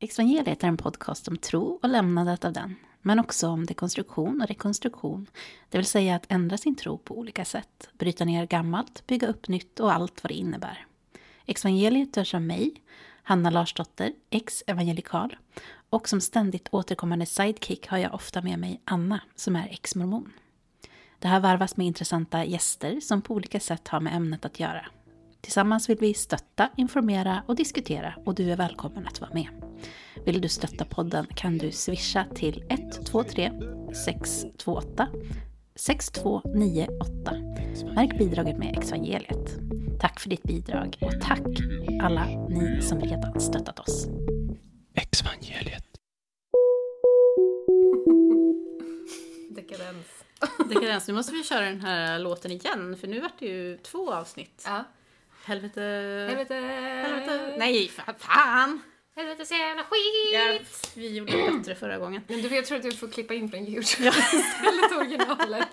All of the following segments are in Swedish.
Exvangeliet är en podcast om tro och lämnandet av den, men också om dekonstruktion och rekonstruktion, det vill säga att ändra sin tro på olika sätt, bryta ner gammalt, bygga upp nytt och allt vad det innebär. Exvangeliet görs av mig, Hanna Larsdotter, ex-evangelikal, och som ständigt återkommande sidekick har jag ofta med mig Anna, som är ex-mormon. Det här varvas med intressanta gäster som på olika sätt har med ämnet att göra. Tillsammans vill vi stötta, informera och diskutera och du är välkommen att vara med. Vill du stötta podden kan du swisha till 123 628 6298. Märk bidraget med Exvangeliet. Tack för ditt bidrag och tack alla ni som redan stöttat oss. Exvangeliet. Dekadens. Dekadens, nu måste vi köra den här låten igen för nu vart det ju två avsnitt. Ja. Helvete... Helvete. Helvete. Nej, fan! Helvetes jävla skit! Ja, vi gjorde det bättre förra gången. Men du, jag tror att du får klippa in från Youtube istället originalet.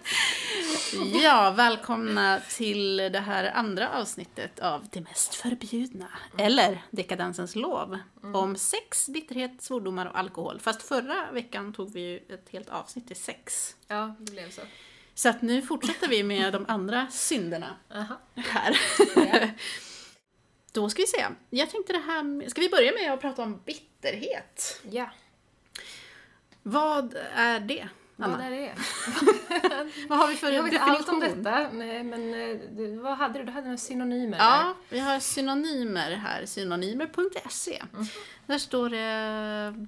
Ja, välkomna till det här andra avsnittet av Det mest förbjudna, eller Dekadensens lov, om sex, bitterhet, svordomar och alkohol. Fast förra veckan tog vi ju ett helt avsnitt till sex. Ja, det blev så. Så att nu fortsätter vi med de andra synderna Aha. här. Då ska vi se. Jag tänkte det här med, Ska vi börja med att prata om bitterhet? Ja, Vad är det, vad Anna? är det? Vad har vi för Jag vet definition? allt om detta, men eh, vad hade du? Du hade några synonymer Ja, vi har synonymer här, synonymer.se. Där står det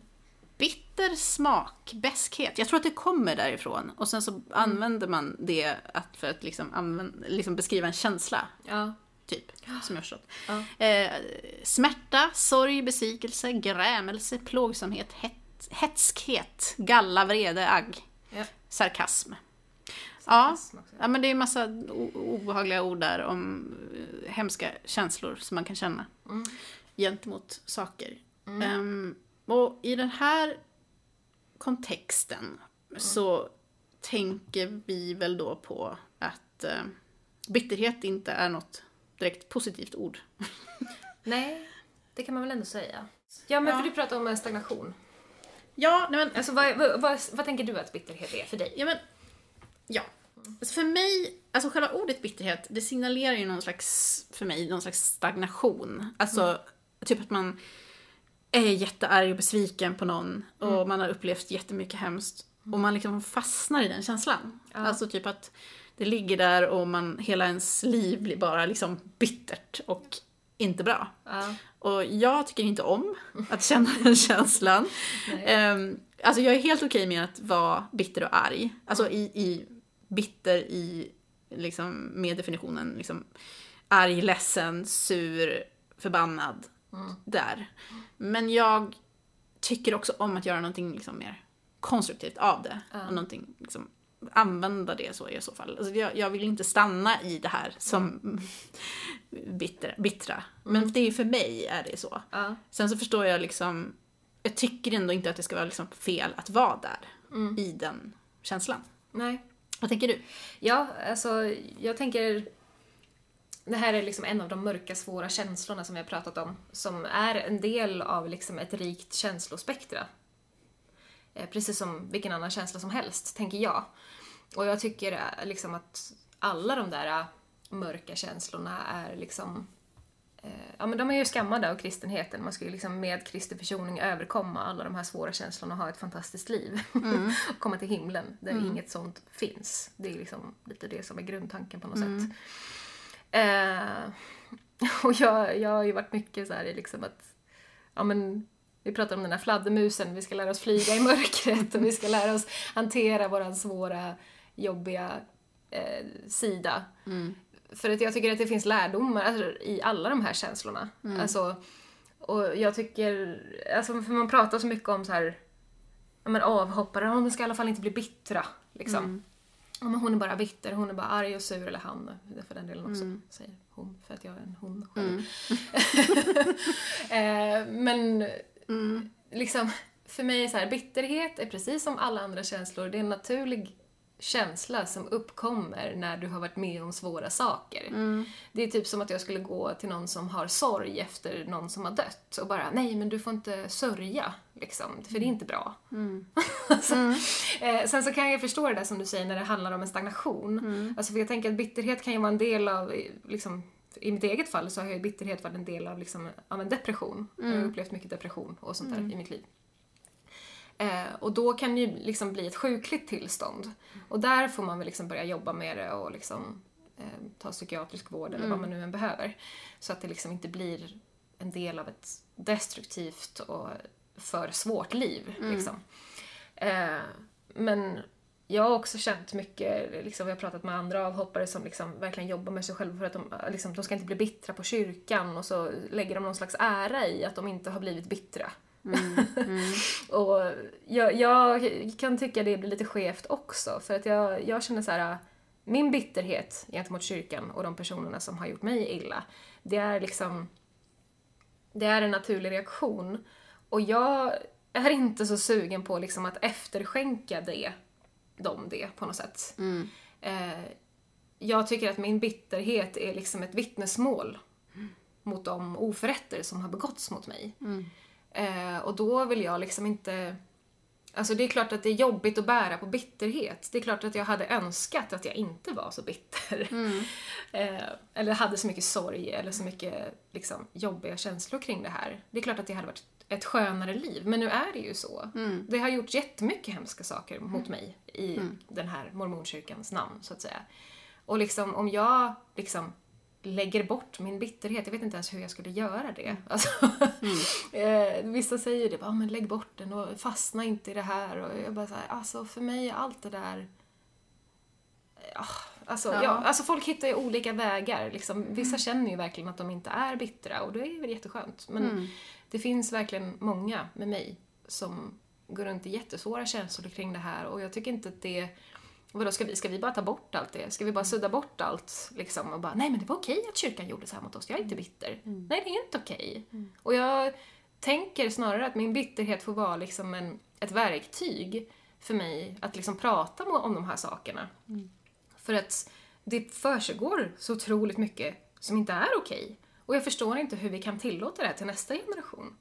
bitter smak, bäskhet. Jag tror att det kommer därifrån. Och sen så använder man det att för att liksom, använda, liksom beskriva en känsla. Ja. typ, som jag förstått. Ja. Eh, smärta, sorg, besvikelse, grämelse, plågsamhet, het, hetskhet, galla, vrede, agg, Ja. sarkasm. Ja, Sarkasm ja, men det är massa o- obehagliga ord där om eh, hemska känslor som man kan känna Mm. gentemot saker. Ehm, och i den här kontexten så tänker vi väl då på att eh, bitterhet inte är något direkt positivt ord. Nej, det kan man väl ändå säga. Ja, men Ja. för du pratar om stagnation. Ja, nej men, Alltså, vad, vad, vad, vad tänker du att bitterhet är för dig? ja, men ja. Alltså för mig, alltså själva ordet bitterhet, det signalerar ju någon slags, för mig, någon slags stagnation. Alltså, typ att man är jättearg och besviken på någon och man har upplevt jättemycket hemskt. Och man liksom fastnar i den känslan. Ja. Alltså typ att det ligger där och man, hela ens liv blir bara liksom bittert och inte bra. Ja. Och jag tycker inte om att känna den känslan. Um, alltså jag är helt okej med att vara bitter och arg. Alltså i, i bitter i, liksom med definitionen liksom arg, ledsen, sur, förbannad. Där. Men jag tycker också om att göra någonting liksom mer konstruktivt av det. Ja. Och någonting, liksom, använda det så i så fall. Alltså jag, jag vill inte stanna i det här som bitter, bittra. Men det är för mig är det så. Ja. Sen så förstår jag liksom, jag tycker ändå inte att det ska vara liksom fel att vara där. I den känslan. Nej. Vad tänker du? Ja, alltså jag tänker... Det här är liksom en av de mörka, svåra känslorna som vi har pratat om, som är en del av liksom ett rikt känslospektra. Eh, Precis som vilken annan känsla som helst, tänker jag. Och jag tycker eh, liksom att alla de där eh, mörka känslorna är liksom... Ja, men de är ju skammade av kristenheten. Man ska ju liksom med Kristi försoning överkomma alla de här svåra känslorna och ha ett fantastiskt liv. och komma till himlen där inget sånt finns. Det är liksom lite det som är grundtanken på något sätt. Eh, och jag, jag har ju varit mycket så här i liksom att, ja men, vi pratar om den här fladdermusen, vi ska lära oss flyga i mörkret och vi ska lära oss hantera våran svåra, jobbiga eh, sida. För att jag tycker att det finns lärdomar alltså, i alla de här känslorna. Alltså, och jag tycker, alltså för man pratar så mycket om så här, ja men avhoppare, de ska i alla fall inte bli bittra. Liksom. Ja, men hon är bara bitter, hon är bara arg och sur, eller han för den delen också. Säger hon, för att jag är en hon själv. eh, men liksom, för mig är så här, bitterhet är precis som alla andra känslor, det är en naturlig känsla som uppkommer när du har varit med om svåra saker. Mm. Det är typ som att jag skulle gå till någon som har sorg efter någon som har dött och bara nej men du får inte sörja liksom, för det är inte bra. alltså, eh, sen så kan jag förstå det där som du säger när det handlar om en stagnation. Alltså för jag tänker att bitterhet kan ju vara en del av, liksom, i mitt eget fall så har ju bitterhet varit en del av, liksom, av en depression. Jag har upplevt mycket depression och sånt där i mitt liv. Eh, och då kan det ju liksom bli ett sjukligt tillstånd. Och där får man väl liksom börja jobba med det och liksom, eh, ta psykiatrisk vård eller vad man nu än behöver. Så att det liksom inte blir en del av ett destruktivt och för svårt liv. Liksom. Eh, men jag har också känt mycket, liksom, jag har pratat med andra avhoppare som liksom verkligen jobbar med sig själva för att de, liksom, de ska inte bli bittra på kyrkan och så lägger de någon slags ära i att de inte har blivit bittra. och jag, jag kan tycka det blir lite skevt också för att jag, jag känner så här min bitterhet gentemot kyrkan och de personerna som har gjort mig illa, det är liksom det är en naturlig reaktion. Och jag är inte så sugen på liksom att efterskänka det, dem det på något sätt. Eh, jag tycker att min bitterhet är liksom ett vittnesmål mot de oförrätter som har begåtts mot mig. Eh, och då vill jag liksom inte... Alltså det är klart att det är jobbigt att bära på bitterhet. Det är klart att jag hade önskat att jag inte var så bitter. eh, eller hade så mycket sorg eller så mycket liksom, jobbiga känslor kring det här. Det är klart att det hade varit ett skönare liv, men nu är det ju så. Det har gjort jättemycket hemska saker mot mig i den här mormonkyrkans namn, så att säga. Och liksom om jag liksom lägger bort min bitterhet, jag vet inte ens hur jag skulle göra det. Alltså, eh, vissa säger det, ah, men lägg bort den och fastna inte i det här. Och jag bara så här, alltså för mig är allt det där Ja, alltså, ja. Ja. alltså folk hittar ju olika vägar. Liksom. Vissa känner ju verkligen att de inte är bittra och det är väl jätteskönt. Men det finns verkligen många med mig som går runt i jättesvåra känslor kring det här och jag tycker inte att det Vadå, ska vi, ska vi bara ta bort allt det? Ska vi bara sudda bort allt liksom och bara, nej men det var okej att kyrkan gjorde så här mot oss, jag är inte bitter. Nej, det är inte okej. Och jag tänker snarare att min bitterhet får vara liksom en, ett verktyg för mig att liksom prata om de här sakerna. För att det försiggår så otroligt mycket som inte är okej. Och jag förstår inte hur vi kan tillåta det här till nästa generation.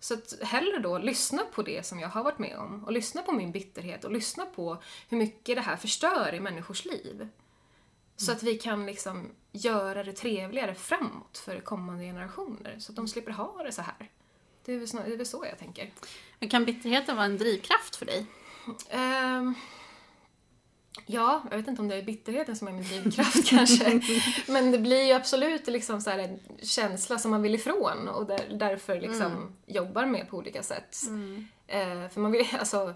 Så att hellre då lyssna på det som jag har varit med om och lyssna på min bitterhet och lyssna på hur mycket det här förstör i människors liv. Så att vi kan liksom göra det trevligare framåt för kommande generationer så att de slipper ha det så här. Det är väl, snar- det är väl så jag tänker. Men kan bitterheten vara en drivkraft för dig? Ehm, ja, jag vet inte om det är bitterheten som är min drivkraft kanske. Men det blir ju absolut liksom så här en känsla som man vill ifrån och där, därför liksom jobbar med på olika sätt. Eh, för man vill, alltså,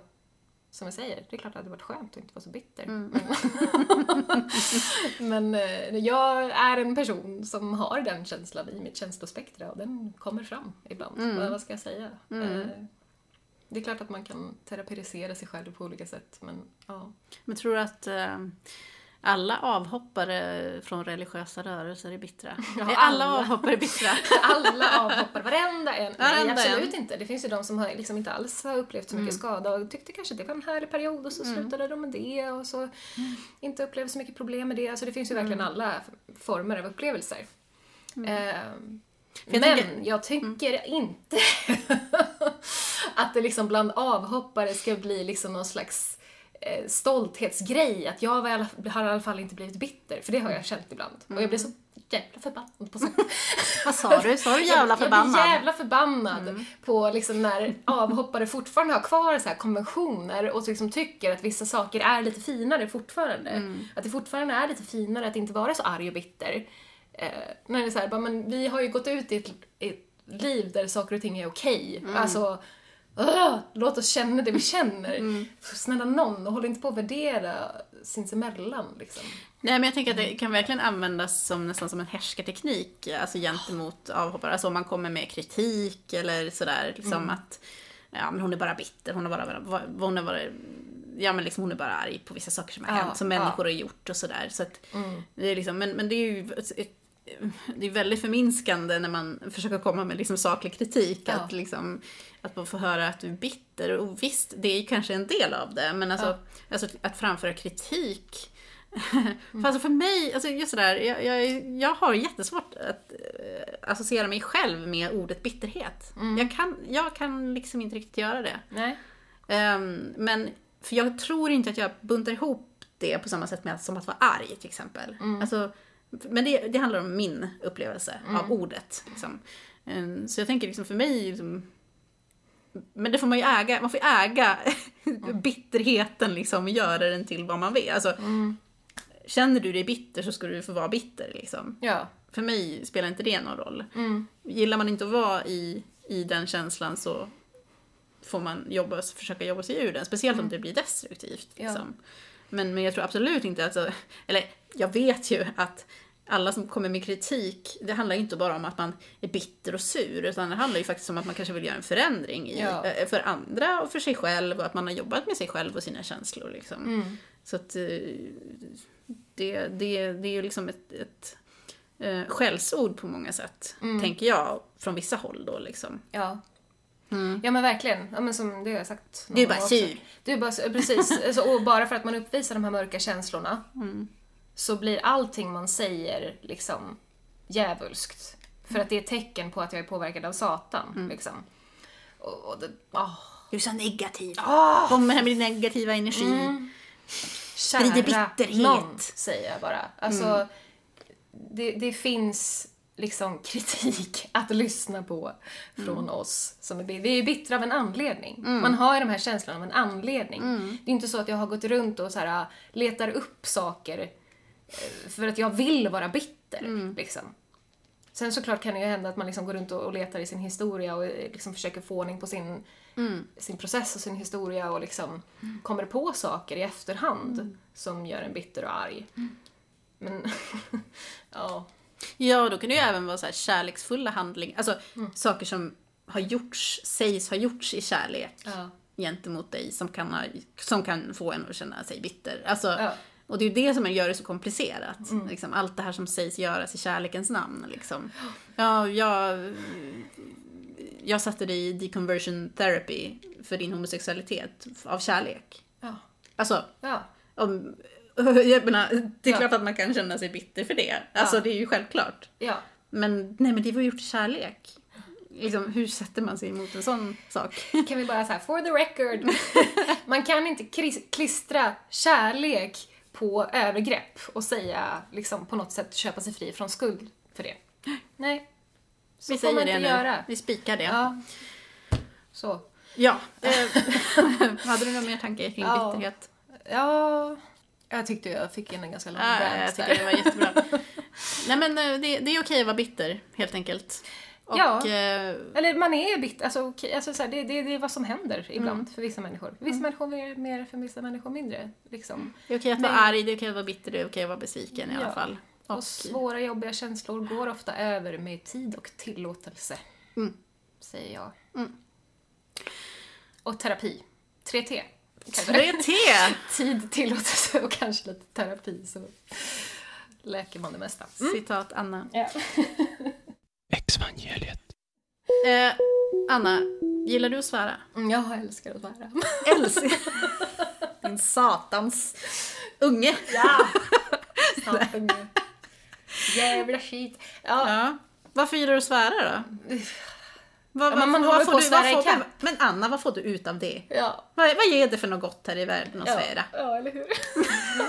som jag säger, det är klart att det hade varit skönt att inte vara så bitter. Men, men eh, jag är en person som har den känslan i mitt känslospektra och den kommer fram ibland. Vad, vad ska jag säga? Eh, det är klart att man kan teraperisera sig själv på olika sätt, men ja. Men tror du att eh, alla avhoppare från religiösa rörelser är bittra? Ja, är alla, alla. avhoppare bittra? Alla avhoppare, varenda en. Varenda Nej, absolut en. inte. Det finns ju de som har liksom inte alls har upplevt så mycket skada och tyckte kanske att det var en härlig period och så slutade de med det och så inte upplevde så mycket problem med det. Alltså det finns ju verkligen alla former av upplevelser. Jag men jag tycker inte att det liksom bland avhoppare ska bli liksom någon slags eh, stolthetsgrej. Att jag var har i alla fall inte blivit bitter, för det har jag känt ibland. Och jag blir så jävla förbannad på sånt. Vad sa du? Sa du jävla Jag förbannad? blir jävla förbannad på liksom när avhoppare fortfarande har kvar så här konventioner och liksom tycker att vissa saker är lite finare fortfarande. Att det fortfarande är lite finare att inte vara så arg och bitter. Eh, när det är så här, bara, men vi har ju gått ut i ett, i ett liv där saker och ting är okej. Alltså, Ugh, låt oss känna det vi känner. Snälla någon, håll inte på att värdera sinsemellan liksom. Nej men jag tänker att det kan verkligen användas som nästan som en härskarteknik, alltså gentemot avhoppare. Alltså om man kommer med kritik eller sådär, liksom att ja men hon är bara bitter, hon är bara, hon är bara Ja men liksom hon är bara arg på vissa saker som har Ja, hänt, som ja. människor har gjort och sådär. Så att det är liksom, men, men det är ju det är väldigt förminskande när man försöker komma med liksom saklig kritik. Ja. Att, liksom, att man får höra att du är bitter. Och visst, det är ju kanske en del av det. Men alltså, Ja. alltså att framföra kritik. för alltså för mig, alltså just sådär, jag, jag, jag har jättesvårt att eh, associera mig själv med ordet bitterhet. Jag, kan, jag kan liksom inte riktigt göra det. Nej. Ehm, men, för jag tror inte att jag buntar ihop det på samma sätt med, som att vara arg till exempel. Alltså, men det, det handlar om min upplevelse av ordet. Liksom. Ehm, så jag tänker liksom för mig, liksom, men det får man ju äga, man får äga bitterheten liksom och göra den till vad man vill. Alltså, Känner du dig bitter så ska du få vara bitter liksom. Ja. För mig spelar inte det någon roll. Mm. Gillar man inte att vara i, i den känslan så får man jobba, försöka jobba sig ur den. Speciellt om det blir destruktivt. Ja. Liksom. Men, men jag tror absolut inte att, alltså, eller jag vet ju att alla som kommer med kritik, det handlar ju inte bara om att man är bitter och sur, utan det handlar ju faktiskt om att man kanske vill göra en förändring i, Ja. eh, för andra och för sig själv och att man har jobbat med sig själv och sina känslor. Liksom. Mm. Så att eh, det, det, det är ju liksom ett, ett eh, skällsord på många sätt, tänker jag, från vissa håll då liksom. Ja. Ja men verkligen. Ja, men som det har jag sagt. Du är bara sur. Du är bara sur. Precis. Alltså, och bara för att man uppvisar de här mörka känslorna så blir allting man säger liksom djävulskt. För att det är ett tecken på att jag är påverkad av Satan. Liksom. Och, och det, ah. Du är så negativ. Ah! Kommer här med din negativa energi. Sprider bitterhet. någon, säger jag bara. Alltså, det, det finns liksom kritik att lyssna på från oss. Som är, vi är ju bittra av en anledning. Man har ju de här känslorna av en anledning. Det är inte så att jag har gått runt och så här, letar upp saker för att jag vill vara bitter. Liksom. Sen såklart kan det ju hända att man liksom går runt och letar i sin historia och eh, liksom försöker få ordning på sin, sin process och sin historia och liksom kommer på saker i efterhand som gör en bitter och arg. Men, ja. Ja, då kan det ju även vara så här kärleksfulla handlingar, alltså saker som har gjorts, sägs ha gjorts i kärlek Ja. gentemot dig som kan, ha, som kan få en att känna sig bitter. Alltså, Ja. Och det är ju det som gör det så komplicerat. Liksom, allt det här som sägs göras i kärlekens namn. Liksom. Ja, jag, jag satte dig i deconversion therapy för din homosexualitet av kärlek. Ja. Alltså, Ja. om, jag menar, det är Ja. klart att man kan känna sig bitter för det. Alltså Ja. det är ju självklart. Ja. Men nej men det var gjort i kärlek. Liksom, hur sätter man sig emot en sån sak? Kan vi bara säga for the record. Man kan inte klistra kärlek på övergrepp och säga, liksom på något sätt köpa sig fri från skuld för det. Nej. Så Vi får man inte nu. göra. Vi spikar det. Ja. Så. Ja. Eh, Hade du några mer tankar kring Ja. bitterhet? Ja. Jag tyckte jag fick in en ganska lång Ja, rant jag tycker det var jättebra. Nej men eh, det, det är okej att vara bitter, helt enkelt. Och, Ja. eh, Eller man är bitter, alltså, okej, alltså så här, det, det, det är vad som händer ibland Mm. för vissa människor. Vissa människor mer, mer, för vissa människor mindre. Liksom. det är okej att vara Men- arg, det är okej att vara bitter, det är okej att vara besviken i alla Ja. fall. Och, Och, svåra jobbiga känslor går ofta över med tid och tillåtelse. Mm. Säger jag. Mm. Och terapi. 3T. kanske. 3T! Tid, tillåtelse och kanske lite terapi så läker man det mesta. Citat Anna. Ja. Exvangeliet. Eh, Anna, gillar du att svära? Mm, Jag älskar att svära. Älskar Din satans unge. Ja! Snabbt Jävla skit. Ja, Ja. Varför gillar du att svära då? Vad, Ja, men man på får du, vad får, men, men Anna, vad får du ut av det? ja. Vad, vad ger det för något gott här i världen att Ja, svära? ja, eller hur?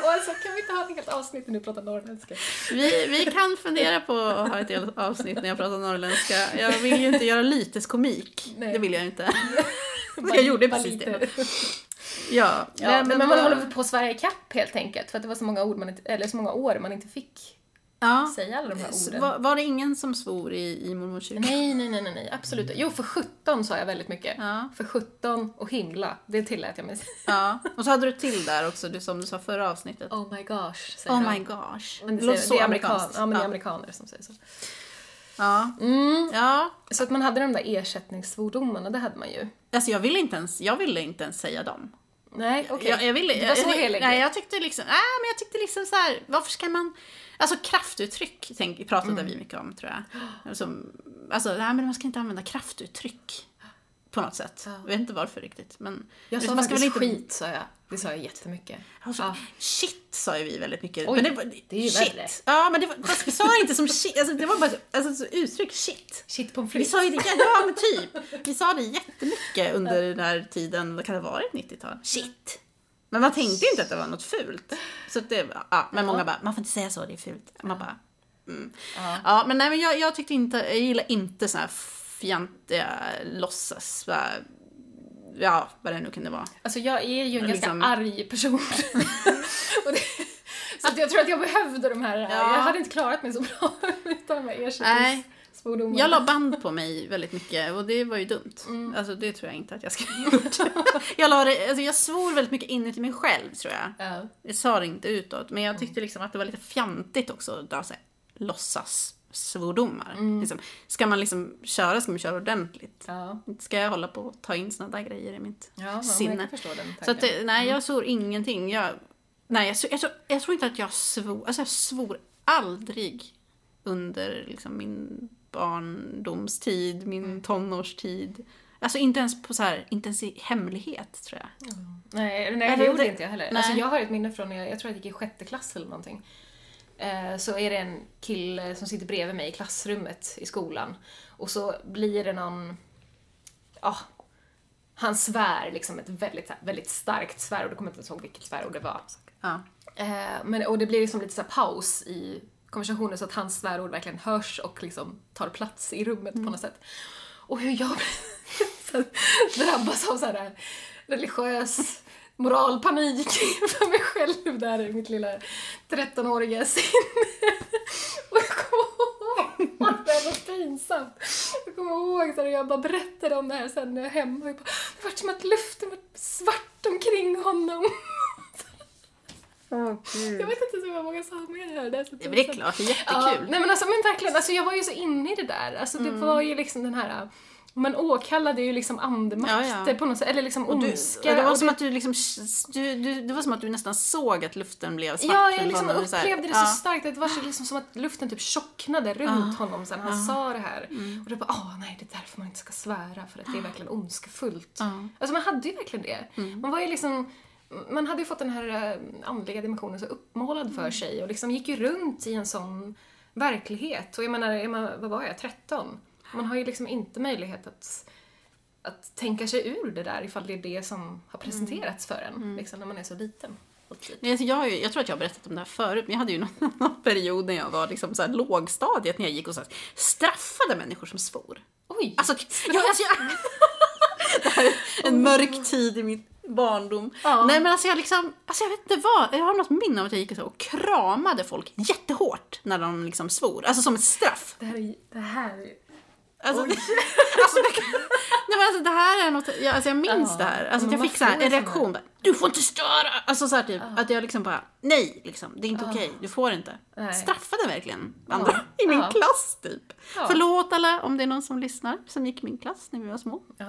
och alltså, kan vi inte ha ett helt avsnitt nu och prata norrländska? Vi, vi kan fundera på att ha ett helt avsnitt när jag pratar norrländska. Jag vill ju inte göra lyteskomik. Nej. Det vill jag inte. jag gjorde precis lite. det. Ja, Ja, nej, men, man vad- håller på att svära ikapp helt enkelt för att det var så många ord man inte, eller så många år man inte fick ja. säga alla de här orden. Var, var det ingen som svor i, i mormors kyrka? Nej, nej, nej, nej, absolut Jo, för 17 sa jag väldigt mycket. Ja. För 17 och himla, det tillät jag mig. Ja. Och så hade du till där också, du, som du sa förra avsnittet. Oh my gosh, säger Oh de. my gosh. Men det, låter så det är amerikan, ja, men det är ja. amerikaner som säger så. Ja. Mm. ja. Så att man hade de där ersättningssvordomarna, det hade man ju. Alltså jag ville inte ens, jag ville inte ens säga dem. Nej, okej. Jag, jag ville, Du var så jag, helig. Nej, jag tyckte liksom, nej, men jag tyckte liksom så här, varför ska man, alltså kraftuttryck tänk, pratade Mm. vi mycket om tror jag. Alltså, alltså, nej men man ska inte använda kraftuttryck på något sätt. Jag vet inte varför riktigt, men Jag sa man ska väl inte- skit, sa jag. Det sa jag jättemycket. Alltså, Ja. Shit sa ju vi väldigt mycket. Oj, men det, var, det är ju shit. värre. Ja, men det var, fast vi sa inte som shit, alltså, det var bara alltså, så uttryck shit. Shit pommes Vi frites. sa ju det, ja men typ. Vi sa det jättemycket under den här tiden, vad kan det ha varit, 90-tal? Shit. Men man tänkte inte att det var något fult. Så det, ja, men många bara, man får inte säga så, det är fult. Man bara, mm. Ja. Ja, men nej men jag, jag tyckte inte, jag gillar inte såna här fjantiga låtsas, ja vad det nu kunde vara. Alltså jag är ju en Men ganska liksom- arg person. Det, så jag tror att jag behövde de här, jag hade inte klarat mig så bra utan de här Nej. Ersättningssvordomarna. Jag la band på mig väldigt mycket och det var ju dumt. Mm. Alltså det tror jag inte att jag skulle ha gjort. jag, la det, alltså, jag svor väldigt mycket inuti mig själv tror jag. Ja. Jag sa det inte utåt, men jag tyckte liksom att det var lite fjantigt också att dra sig låtsas svordomar. Mm. Liksom, ska man liksom köra ska man köra ordentligt. Ja. Ska jag hålla på och ta in såna där grejer i mitt Ja, jag sinne. Så att, nej, jag svor ingenting. Jag, nej, jag, jag, tror, jag tror inte att jag svor, alltså jag svor aldrig under liksom, min barndomstid, min tonårstid. Alltså inte ens på så här intensiv hemlighet tror jag. Nej, nej Eller det gjorde inte jag heller. nej. Alltså, jag har ett minne från när jag, jag tror jag gick i sjätte klass eller någonting. Eh, så är det en kille som sitter bredvid mig i klassrummet i skolan. Och så blir det någon... Ja, han svär liksom ett väldigt, väldigt starkt svärord. Jag kommer inte ens ihåg vilket svärord det var. Ja. Eh, men, och det blir liksom lite så paus i konversationen så att hans svärord verkligen hörs och liksom tar plats i rummet på något sätt. Och hur jag drabbas av så här religiös moralpanik för mig själv där i mitt lilla 13-åriga sinne. Och jag kommer ihåg, det här var pinsamt. Jag kommer ihåg så här, jag bara berättade om det här sen när jag var hemma. Jag bara, det var som att luften var svart omkring honom. Jag vet inte så många sa med det här. Det är, så Ja, men det är klart, det är jättekul. Ja, nej men alltså men verkligen, alltså jag var ju så inne i det där. Alltså det var ju liksom den här, man åkallade ju liksom andemakter Ja, ja. på något sätt, eller liksom Och du, ondska. det var och som att du liksom, du, du, det var som att du nästan såg att luften blev svart. Ja, jag liksom honom, så här. upplevde det Ja. så starkt. Det var så liksom som att luften typ tjocknade runt honom sen han sa det här. Mm. Och det bara, åh nej, det är därför man inte ska svära, för att det är verkligen ondskefullt. Mm. Alltså man hade ju verkligen det. Man var ju liksom, man hade ju fått den här eh, andliga dimensionen så uppmålad Mm. för sig och liksom gick ju runt i en sån verklighet. Och jag menar, är man, vad var jag, 13? Man har ju liksom inte möjlighet att att tänka sig ur det där ifall det är det som har presenterats för en, Mm. liksom när man är så liten. tid. Nej, alltså jag, ju, jag tror att jag har berättat om det här förut, men jag hade ju någon, någon period när jag var liksom så här lågstadiet när jag gick och så här, straffade människor som svor. Oj! Alltså, jag, alltså jag, det här är en mörk tid i min barndom. Ja. Nej men alltså jag liksom, alltså jag vet inte vad, jag har något minne av att jag gick och, kramade folk jättehårt när de liksom svor, alltså som ett straff. det här är det här Alltså, alltså, det, nej, men alltså det här är något, jag, alltså jag minns Ja, det här. Alltså att jag fick så här, en reaktion. Bara, du får inte störa! Alltså så här typ, att jag liksom bara, nej liksom, det är inte okej, du får inte. Nej. Straffade verkligen andra i min Ja. klass typ. Ja. Förlåt alla om det är någon som lyssnar som gick i min klass när vi var små. Ja.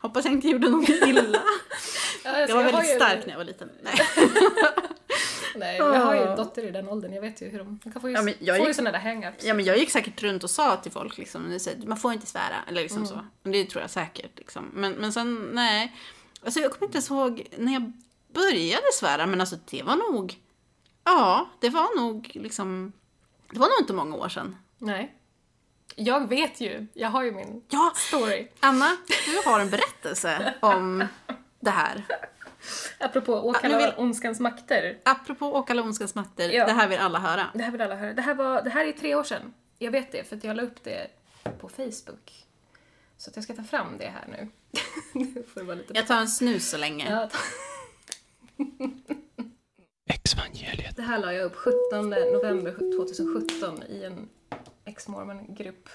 Hoppas jag inte gjorde något illa. Ja, alltså, Jag var väldigt stark när jag var liten. Nej. Nej, jag har ju en dotter i den åldern, jag vet ju hur de, de kan få ju, Ja, men jag gick- såna där hang-ups. Ja men jag gick säkert runt och sa till folk liksom, man får inte svära, eller liksom så. Men det tror jag säkert liksom. Men, men sen, nej. Alltså jag kommer inte ens ihåg när jag började svära, men alltså det var nog, ja, det var nog liksom, det var nog inte många år sedan. Nej. Jag vet ju, jag har ju min Ja, story. Anna, du har en berättelse om det här. Apropå åkalla vill- ondskans makter. Apropå Åkalla ondskans makter, Ja. det här vill alla höra. Det här vill alla höra. Det här, var, det här är tre år sedan. Jag vet det, för att jag la upp det på Facebook. Så att jag ska ta fram det här nu. Nu får det vara lite... Jag tar en snus så länge. Ja, ta- Exvangeliet. Det här la jag upp 17 november 2017 i en ex-mormon-grupp.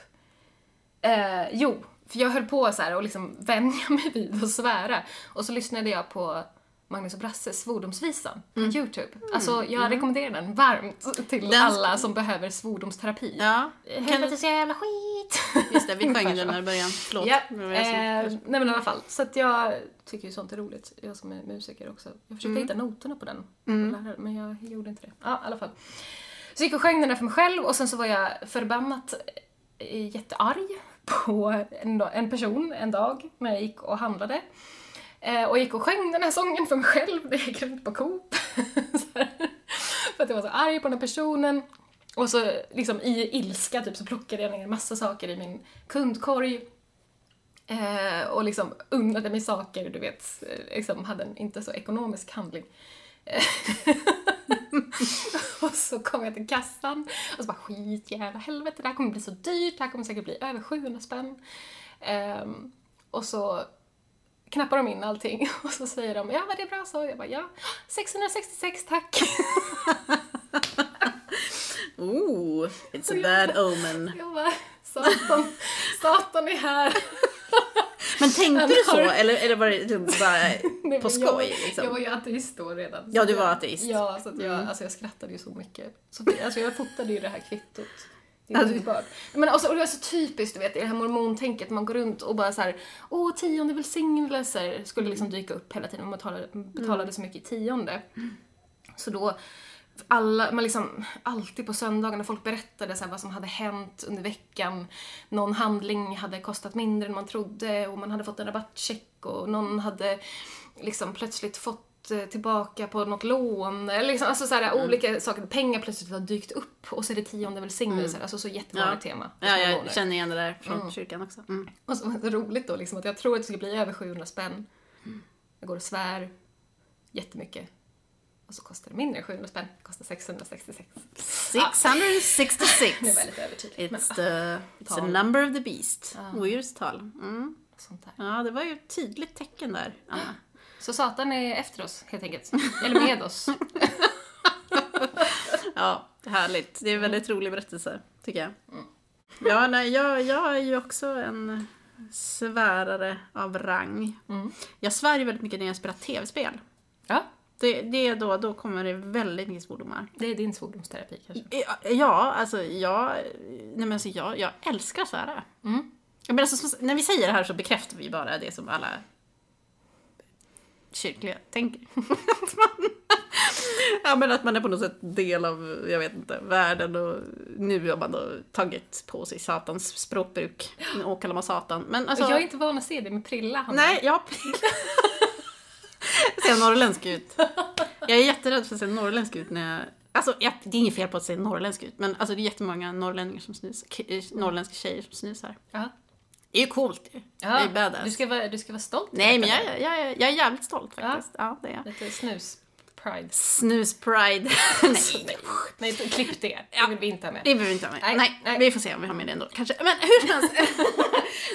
Eh, jo, för jag höll på så här och liksom vänja mig vid att svära. Och så lyssnade jag på Magnus och Brasses svordomsvisan på Youtube. Alltså jag rekommenderar den varmt till Den- alla som behöver svordomsterapi. Ja, Helvete så jävla skit! just det, vi sjöng den i början. Förlåt. Ja, som- eh, nej men i alla fall. Så att jag tycker ju sånt är roligt. Jag som är musiker också. Jag försökte Mm. hitta noterna på den. Lärare, men jag gjorde inte det. Ja, i alla fall. Så jag gick och sjöng den där för mig själv och sen så var jag förbannat eh, jättearg på en, dag- en person en dag när jag gick och handlade. Eh, och gick och sjöng den här sången för mig själv när jag gick runt på Coop. För att jag var så arg på den här personen. Och så liksom i ilska typ så plockade jag ner en massa saker i min kundkorg. Eh, och liksom unnade mig saker, du vet, eh, liksom hade en inte så ekonomisk handling. Och så kom jag till kassan och så bara skit jävla helvete, det här kommer bli så dyrt, det här kommer säkert bli över 700 spänn. Ehm, och så knappar de in allting och så säger de ja var det bra så? Jag bara ja, 666 tack. Ooh, it's a bad omen. Jag bara satan, satan är här. Men tänkte du så? Eller, eller var det typ bara på skoj? liksom? Jag var ju ateist då redan. Ja, du var ateist. Ja, så jag, alltså jag skrattade ju så mycket. Så, alltså jag fotade ju det här kvittot. Det är du- underbart. Men alltså, och det är så typiskt, du vet, det här mormontänket, man går runt och bara så här, åh, tionde välsignelser skulle liksom dyka upp hela tiden, man betalade, betalade så mycket i tionde. Så då, alla, man liksom, alltid på söndagar när folk berättade så vad som hade hänt under veckan, någon handling hade kostat mindre än man trodde och man hade fått en rabattcheck och någon hade liksom plötsligt fått eh, tillbaka på något lån, liksom, alltså så här, Mm. olika saker, pengar plötsligt har dykt upp och så är det tionde välsignelser, alltså så jättevanligt tema. hos Mm. Ja, jag mormoner. känner igen det där från kyrkan också. Mm. Och så roligt då liksom att jag tror att det ska bli över 700 spänn. Jag går och svär jättemycket. Och så kostar det mindre än 700 spänn. Det kostar 666. 666. Det var lite övertydligt. It's, the, it's the number of the beast. Ja. Weirds tal. Mm. Ja, det var ju ett tydligt tecken där, Anna. Så Satan är efter oss helt enkelt. Eller med oss. Ja, härligt. Det är en väldigt rolig berättelse, tycker jag. Ja, nej, jag, jag är ju också en svärare av rang. Mm. Jag svär ju väldigt mycket när jag spelar tv-spel. Ja, Det, det är då, då kommer det väldigt mycket svordomar. det är din svordomsterapi kanske. Ja, alltså jag, nej men alltså jag, jag älskar att svära. Mm. Menar, alltså, när vi säger det här så bekräftar vi bara det som alla kyrkliga tänker. Att man- ja, men att man är på något sätt del av, jag vet inte, världen och nu har man då tagit på sig satans språkbruk och kallar man satan. Men alltså, jag är inte van att se det med prilla, Hanna. nej, jag ser norrländsk ut. Jag är jätterädd för att se norrländsk ut när jag Alltså, ja, det är inget fel på att se norrländsk ut, men alltså, det är jättemånga norrlänningar som snusar, eh, norrländska tjejer som snusar. Ja. Det är ju coolt ju. Det är Ja, badass. du, ska vara, du ska vara stolt. Nej, men jag, jag, jag, jag är jävligt stolt faktiskt. Ja, det är jag. Lite snus. Pride. Snus-pride. nej, Nej, nej, klipp det. Det vill vi inte ha med. det behöver vi inte ha med. Nej, Nej, nej. vi får se om vi har med det ändå kanske. Men hur som helst.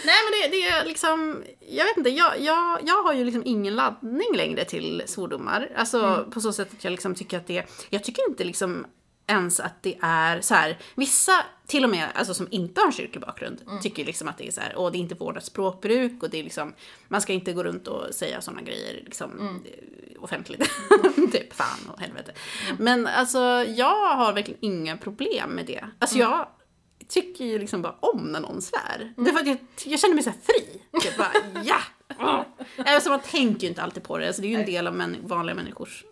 nej, men det, det är liksom, jag vet inte, jag, jag, jag har ju liksom ingen laddning längre till svordomar. Alltså Mm. på så sätt att jag liksom tycker att det, jag tycker inte liksom ens att det är så här. vissa till och med alltså som inte har en kyrklig bakgrund Mm. tycker liksom att det är så här, åh det är inte vårdat språkbruk och det är liksom, man ska inte gå runt och säga sådana grejer liksom Mm. eh, offentligt. typ fan och helvete. Men alltså jag har verkligen inga problem med det. Alltså Mm. jag tycker ju liksom bara om när någon svär. Det är för att jag, jag känner mig så fri. Typ bara, ja! Åh. Alltså man tänker ju inte alltid på det. Alltså det är ju en del av män, vanliga människors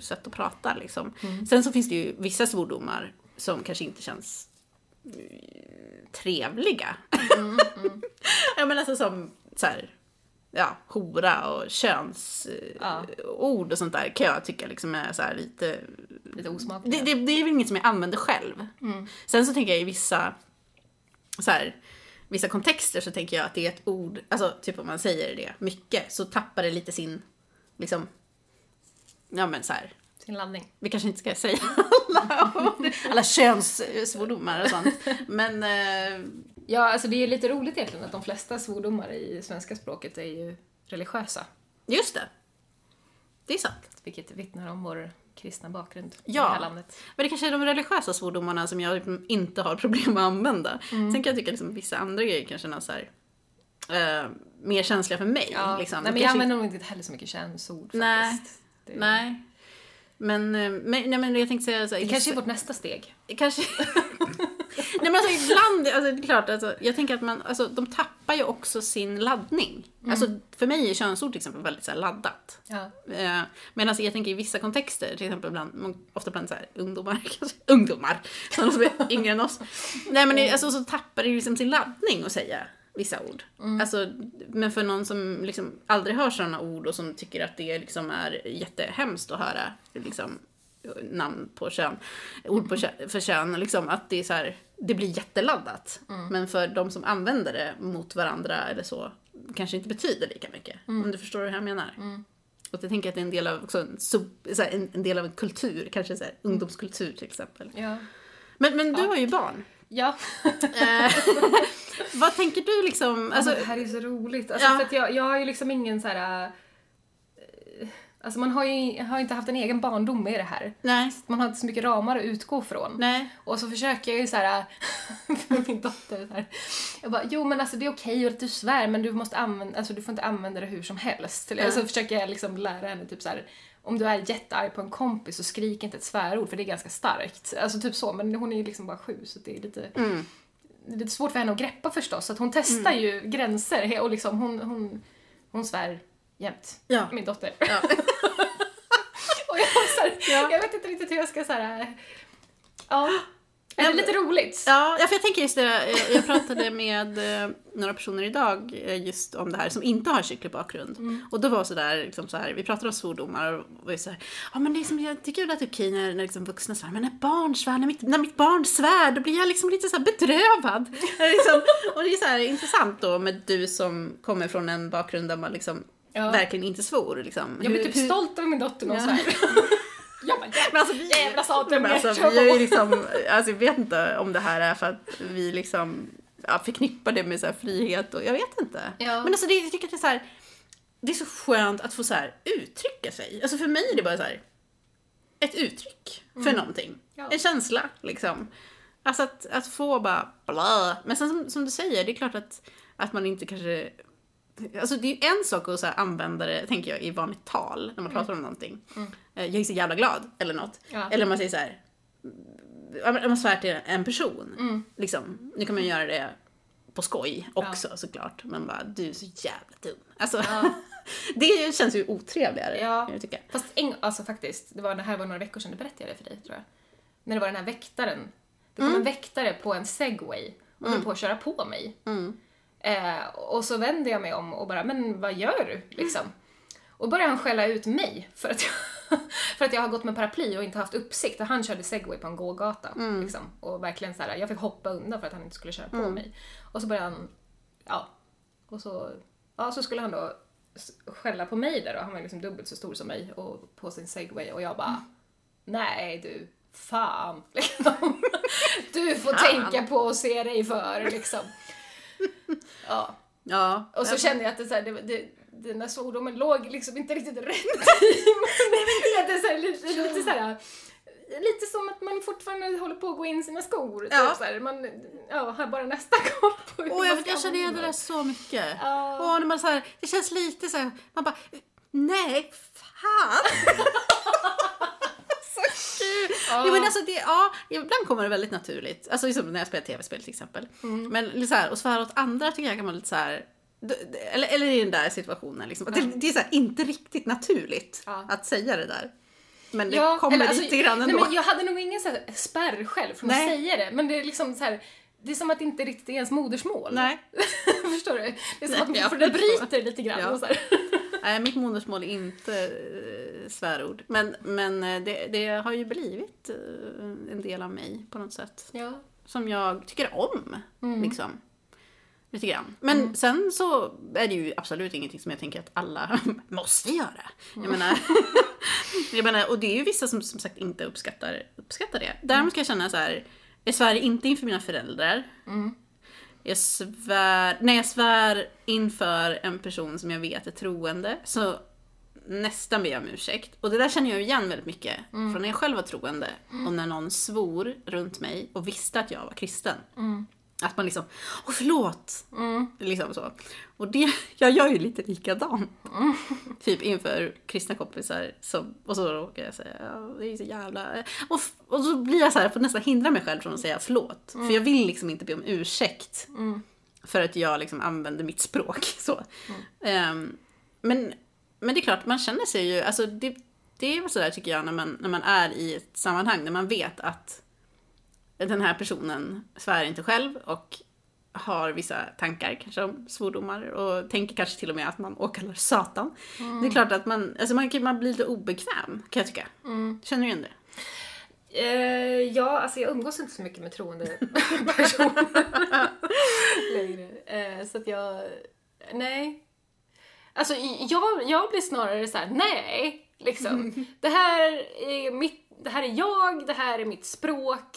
sätt att prata liksom. Sen så finns det ju vissa svordomar som kanske inte känns eh, trevliga. ja men alltså som så här, ja, hora och könsord Ja. och sånt där kan jag tycka liksom är så lite Lite osmakligt. det, det, det är väl inget som jag använder själv. Sen så tänker jag i vissa, så här, vissa kontexter så tänker jag att det är ett ord, alltså typ om man säger det mycket så tappar det lite sin, liksom, ja men så här, Sin laddning. vi kanske inte ska säga alla, alla könssvordomar och sånt. Men eh, Ja, alltså det är lite roligt egentligen att de flesta svordomar i svenska språket är ju religiösa. just det. Det är sant. Vilket vittnar om vår kristna bakgrund i Ja. det här landet. Men det kanske är de religiösa svordomarna som jag inte har problem med att använda. Mm. Sen kan jag tycka liksom vissa andra grejer kan kännas så här eh, mer känsliga för mig. Ja. Liksom. Nej, men Kanske- jag använder nog inte heller så mycket könsord Nej. faktiskt. Det, Nej. Men, eh, men, nej, men jag tänkte säga så här, det kanske är vårt nästa steg. Kanske... Nej men alltså ibland, alltså, det är klart, alltså, jag tänker att man, alltså, de tappar ju också sin laddning. Alltså för mig är könsord till exempel väldigt så här, laddat. Ja. Eh, men alltså, jag tänker i vissa kontexter, till exempel bland, ofta bland så här, ungdomar, kanske, ungdomar, sådana som är yngre än oss. Nej men det, alltså, så tappar det ju liksom sin laddning att säga vissa ord. Alltså, men för någon som liksom aldrig hör sådana ord och som tycker att det liksom är jättehemskt att höra liksom, namn på kön, ord på kön, för kön, liksom, att det är så här, det blir jätteladdat. Men för de som använder det mot varandra eller så, kanske inte betyder lika mycket. Om du förstår hur jag menar. Och jag tänker att det är en del av, också en, en, en del av en kultur, kanske så här, ungdomskultur till exempel. Ja. Men, men du har ju barn. Ja. Eh, vad tänker du liksom? Alltså, Alltså, det här är så roligt. Alltså, Ja. för att jag, jag har ju liksom ingen så här... äh, Alltså man har ju har inte haft en egen barndom med det här. nej, Man har inte så mycket ramar att utgå från. nej. Och så försöker jag ju så här för min dotter så här. Jag bara, jo men alltså det är okej att du svär men du måste använda, alltså du får inte använda det hur som helst. Eller Ja. så försöker jag liksom lära henne typ så här. Om du är jättearg på en kompis så skrik inte ett svärord för det är ganska starkt. Alltså typ så, men hon är ju liksom bara sju så det är lite Mm. det är lite svårt för henne att greppa förstås, så att hon testar ju gränser och liksom hon, hon, hon svär jämt. Ja. Min dotter. Ja. och jag, så här, Ja. jag vet inte riktigt hur jag ska säga. Ja. Är Ja, det lite roligt? Ja, för jag tänker just det, jag, pratade med eh, några personer idag eh, just om det här som inte har kyrklig bakgrund. Mm. Och då var så där, liksom så här, vi pratade om svordomar och var så här, ja men det är som, jag tycker att det är okej när, när liksom vuxna svär, men när barn svär, när mitt, när mitt barn svär, då blir jag liksom lite så här bedrövad. Liksom, och det är så här intressant då med du som kommer från en bakgrund där man liksom Ja. verkligen inte svor. Liksom. Jag blir typ hur- stolt över min dotter när hon Ja. svär. Jag bara, Men alltså, vi, Jävla satunge, men alltså, vi ju på. liksom, alltså, jag vet inte om det här är för att vi liksom ja, förknippar det med så frihet och jag vet inte. Ja. Men alltså det, jag tycker att det är så här, det är så skönt att få så här uttrycka sig. Alltså för mig är det bara så här ett uttryck för någonting. Mm. Ja. En känsla liksom. Alltså att, att få bara bla. Men sen som, som du säger, det är klart att, att man inte kanske Alltså det är ju en sak att så använda det, tänker jag, i vanligt tal när man pratar om någonting. Eh, Jag är så jävla glad, eller något. Mm. Ja. Eller man säger så här. ja, man svär till en person. Mm. Liksom, nu kan man göra det på skoj också såklart. Men bara, du är så jävla dum. Alltså, det känns ju otrevligare, Ja. kan jag tycka. Fast en, alltså faktiskt, det, var, det här var några veckor sedan, det berättade jag det för dig tror jag. När det var den här väktaren. Det kom en väktare på en segway och höll på att köra på mig. Eh, och så vände jag mig om och bara, men vad gör du? Liksom. Och började han skälla ut mig för att, jag, för att jag har gått med paraply och inte haft uppsikt. Och han körde segway på en gågata. Liksom. Och verkligen så här, jag fick hoppa undan för att han inte skulle köra på mig. Och så började han, ja, och så, ja, så skulle han då skälla på mig där då. Han var liksom dubbelt så stor som mig och på sin segway och jag bara, nej du, fan. Liksom. Du får Fan. tänka på att se dig för liksom. Ja. Ja. Och så kände jag att det, så här, det, det, den där svordomen låg liksom inte riktigt rätt i. Men det är så här, lite, lite så här, lite som att man fortfarande håller på att gå in sina skor. Typ, Ja. så här, man ja, har bara nästa koll på hur man jag, ska jag känner igen det där så mycket. Ja. Åh, när man så här, det känns lite så här, man bara, nej, fan. så kul. Ja. Jo, men alltså det, ja, ibland kommer det väldigt naturligt. Alltså liksom när jag spelar tv-spel till exempel. Mm. Men så här, och svära åt andra tycker jag kan vara lite så här, eller, eller i den där situationen liksom. Det, det är här, inte riktigt naturligt Ja. att säga det där. Men det Ja, kommer eller alltså, lite grann nej, ändå. men Jag hade nog ingen så här spärr själv från Nej. att säga det. Men det är liksom så här, det är som att det inte riktigt är ens modersmål. Nej. Förstår du? Det är som Nej, att man förstår. bryter lite grann. Ja. Och så här. Nej, mitt modersmål är inte eh, svärord. Men, men eh, det, det har ju blivit eh, en del av mig på något sätt. Ja. Som jag tycker om. Mm. Liksom. Lite grann. Men sen så är det ju absolut ingenting som jag tänker att alla måste göra. Mm. Jag, menar, jag menar, och det är ju vissa som som sagt inte uppskattar, uppskattar det. Däremot ska jag känna så här, jag svär inte inför mina föräldrar. Mm. Jag svär, när jag svär inför en person som jag vet är troende så nästan ber jag om ursäkt. Och det där känner jag igen väldigt mycket Mm. från när jag själv var troende och när någon svor runt mig och visste att jag var kristen. Att man liksom, åh förlåt! Mm. Liksom så. Och det, jag gör ju lite likadant. Typ inför kristna kompisar. Som, och så råkar jag säga, det är så jävla... Och, och så blir jag så här, jag får nästan hindra mig själv från att säga förlåt. För jag vill liksom inte be om ursäkt. För att jag liksom använder mitt språk. Så. Ehm, men, men det är klart, man känner sig ju, alltså det, det är väl sådär tycker jag när man, när man är i ett sammanhang där man vet att den här personen svär inte själv och har vissa tankar kanske om svordomar och tänker kanske till och med att man åkallar Satan. Det är klart att man, alltså man, man blir lite obekväm kan jag tycka. Känner du igen det? Eh, ja, alltså jag umgås inte så mycket med troende personer längre. Eh, så att jag... Nej. Alltså jag, jag blir snarare så här: nej. Liksom. Det, här är mitt, det här är jag, det här är mitt språk.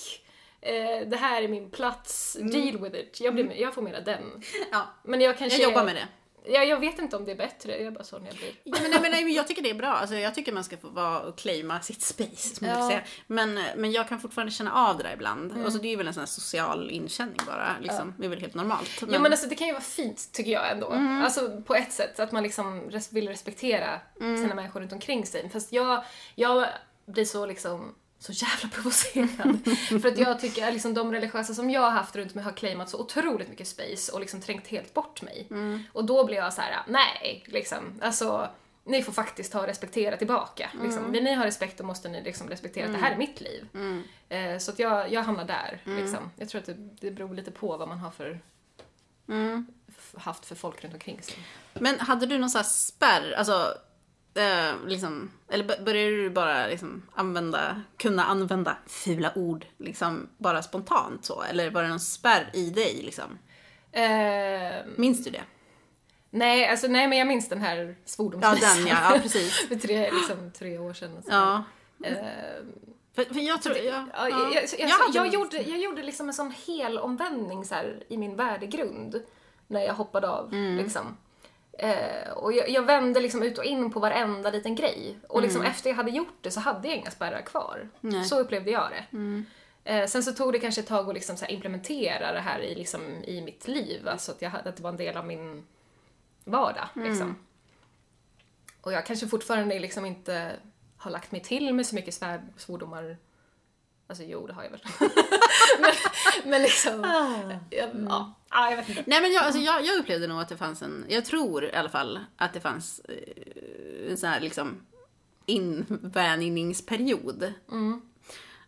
Eh, det här är min plats, deal with it. Jag, blir, jag får mera den. Ja, Men jag kanske... jag jobbar med det. Ja, jag vet inte om det är bättre, jag är bara sån jag blir. Ja, men, nej, men, nej, men jag tycker det är bra. Alltså, jag tycker man ska få vara och claima sitt space. Som Ja. ja. säga. Men, men jag kan fortfarande känna av det där ibland. Alltså, det är väl en sån social inkänning bara. Liksom. Det är väl helt normalt. Ja men alltså det kan ju vara fint tycker jag ändå. Alltså på ett sätt, att man liksom res- vill respektera sina människor runt omkring sig. Fast jag, jag blir så liksom så jävla provocerad. För att jag tycker att liksom, de religiösa som jag har haft runt mig har claimat så otroligt mycket space och liksom trängt helt bort mig. Och då blir jag så här: nej, liksom. Alltså, ni får faktiskt ta och respektera tillbaka. Liksom. Vill ni ha respekt då måste ni liksom respektera att det här är mitt liv. Eh, så att jag, jag hamnar där. Liksom. Jag tror att det, det beror lite på vad man har för f- haft för folk runt omkring sig. Men hade du någon sån här spärr? Alltså, eh, liksom, eller började du bara liksom använda, kunna använda fula ord liksom bara spontant så? Eller var det någon spärr i dig liksom? Eh, Minns du det? nej, alltså, nej, men jag minns den här Ja, svordomsvisan. den ja. ja precis. för tre, liksom, tre år sedan. och så. Ja. Eh, För, för jag tror... Ja, ja, ja. jag, jag, jag, jag, gjorde, jag gjorde liksom en sån hel omvändning så här, i min värdegrund när jag hoppade av. Mm. Liksom. Eh, och jag, jag vände liksom ut och in på varenda liten grej. Och liksom efter jag hade gjort det så hade jag inga spärrar kvar. Mm. Nej. Mm. Så upplevde jag det. Eh, sen så tog det kanske ett tag att liksom implementera det här i, liksom, i mitt liv. Alltså att, jag, att det var en del av min vardag. Mm. Liksom. Och jag kanske fortfarande liksom inte har lagt mig till med så mycket svär, svordomar. Alltså jo, det har jag väl. men, men liksom... Jag, ja, ja, jag vet inte. Nej men jag, alltså, jag, jag upplevde nog att det fanns en, jag tror i alla fall att det fanns eh, en sån här liksom invänjningsperiod.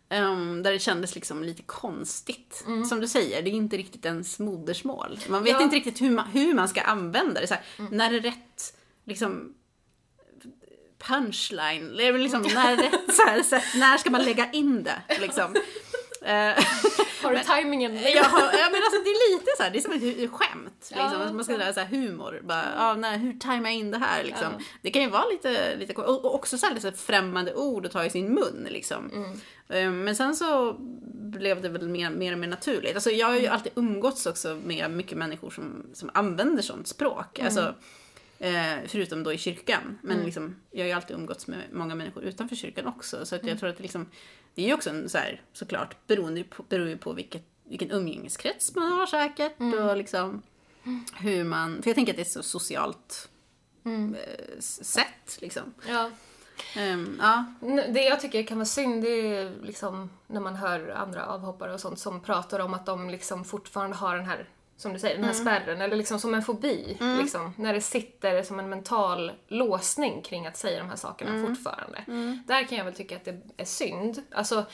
Ehm, där det kändes liksom lite konstigt. Som du säger, det är inte riktigt ens modersmål. Man vet Ja. inte riktigt hur man, hur man ska använda det. Så här, När är rätt liksom punchline? Liksom, när är rätt så här, sätt, när ska man lägga in det? Liksom. Eh, Har du tajmingen? jag har, ja, men alltså, det är lite så här, det är som ett skämt. Liksom. Ja, man ska säga så här, humor. Bara, ja, nej, hur tajmar jag in det här? Liksom. Ja. Det kan ju vara lite, lite och och också så här, lite främmande ord att ta i sin mun. Liksom. Mm. Eh, Men sen så blev det väl mer, mer och mer naturligt. Alltså, jag har ju alltid umgåtts också med mycket människor som, som använder sånt språk. Mm. Alltså, eh, förutom då i kyrkan. Men liksom, jag har ju alltid umgåtts med många människor utanför kyrkan också. Så att Mm. jag tror att det, liksom, det är ju också en så här, såklart beroende på, beror ju på vilket, vilken umgängeskrets man har säkert. Mm. Och liksom hur man, för jag tänker att det är så socialt Mm. eh, sätt liksom. Ja. Ehm, ja. Det jag tycker kan vara synd det är liksom när man hör andra avhoppare och sånt som pratar om att de liksom fortfarande har den här, som du säger, den här spärren eller liksom som en fobi. Liksom, när det sitter som en mental låsning kring att säga de här sakerna fortfarande. Där kan jag väl tycka att det är synd. Alltså,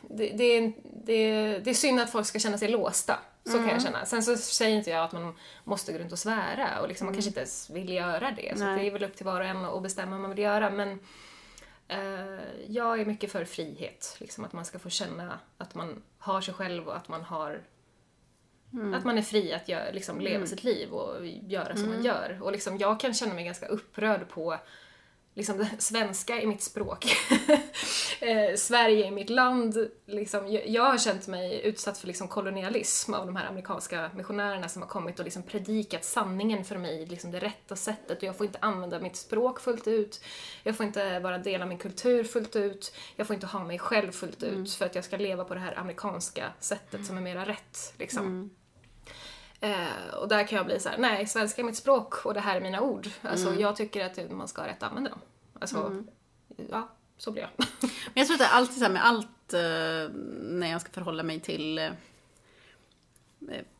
det, det, är, det, det är synd att folk ska känna sig låsta. Så kan jag känna. Sen så säger inte jag att man måste gå runt och svära och liksom, man kanske inte ens vill göra det. Så det är väl upp till var och en att bestämma vad man vill göra. Men eh, jag är mycket för frihet. Liksom, att man ska få känna att man har sig själv och att man har Att man är fri att gö- liksom, leva sitt liv och göra som man gör. Och liksom, jag kan känna mig ganska upprörd på liksom svenska är mitt språk. eh, Sverige är mitt land. Liksom, jag, jag har känt mig utsatt för liksom kolonialism av de här amerikanska missionärerna som har kommit och liksom predikat sanningen för mig, liksom det rätta sättet. Och jag får inte använda mitt språk fullt ut. Jag får inte vara del av min kultur fullt ut. Jag får inte ha mig själv fullt ut för att jag ska leva på det här amerikanska sättet som är mera rätt. Liksom. Eh, och där kan jag bli så här: nej, svenska är mitt språk och det här är mina ord. Alltså jag tycker att man ska ha rätt använda dem. Alltså, ja, så blir jag. Men jag tror att det är alltid så här med allt eh, när jag ska förhålla mig till eh,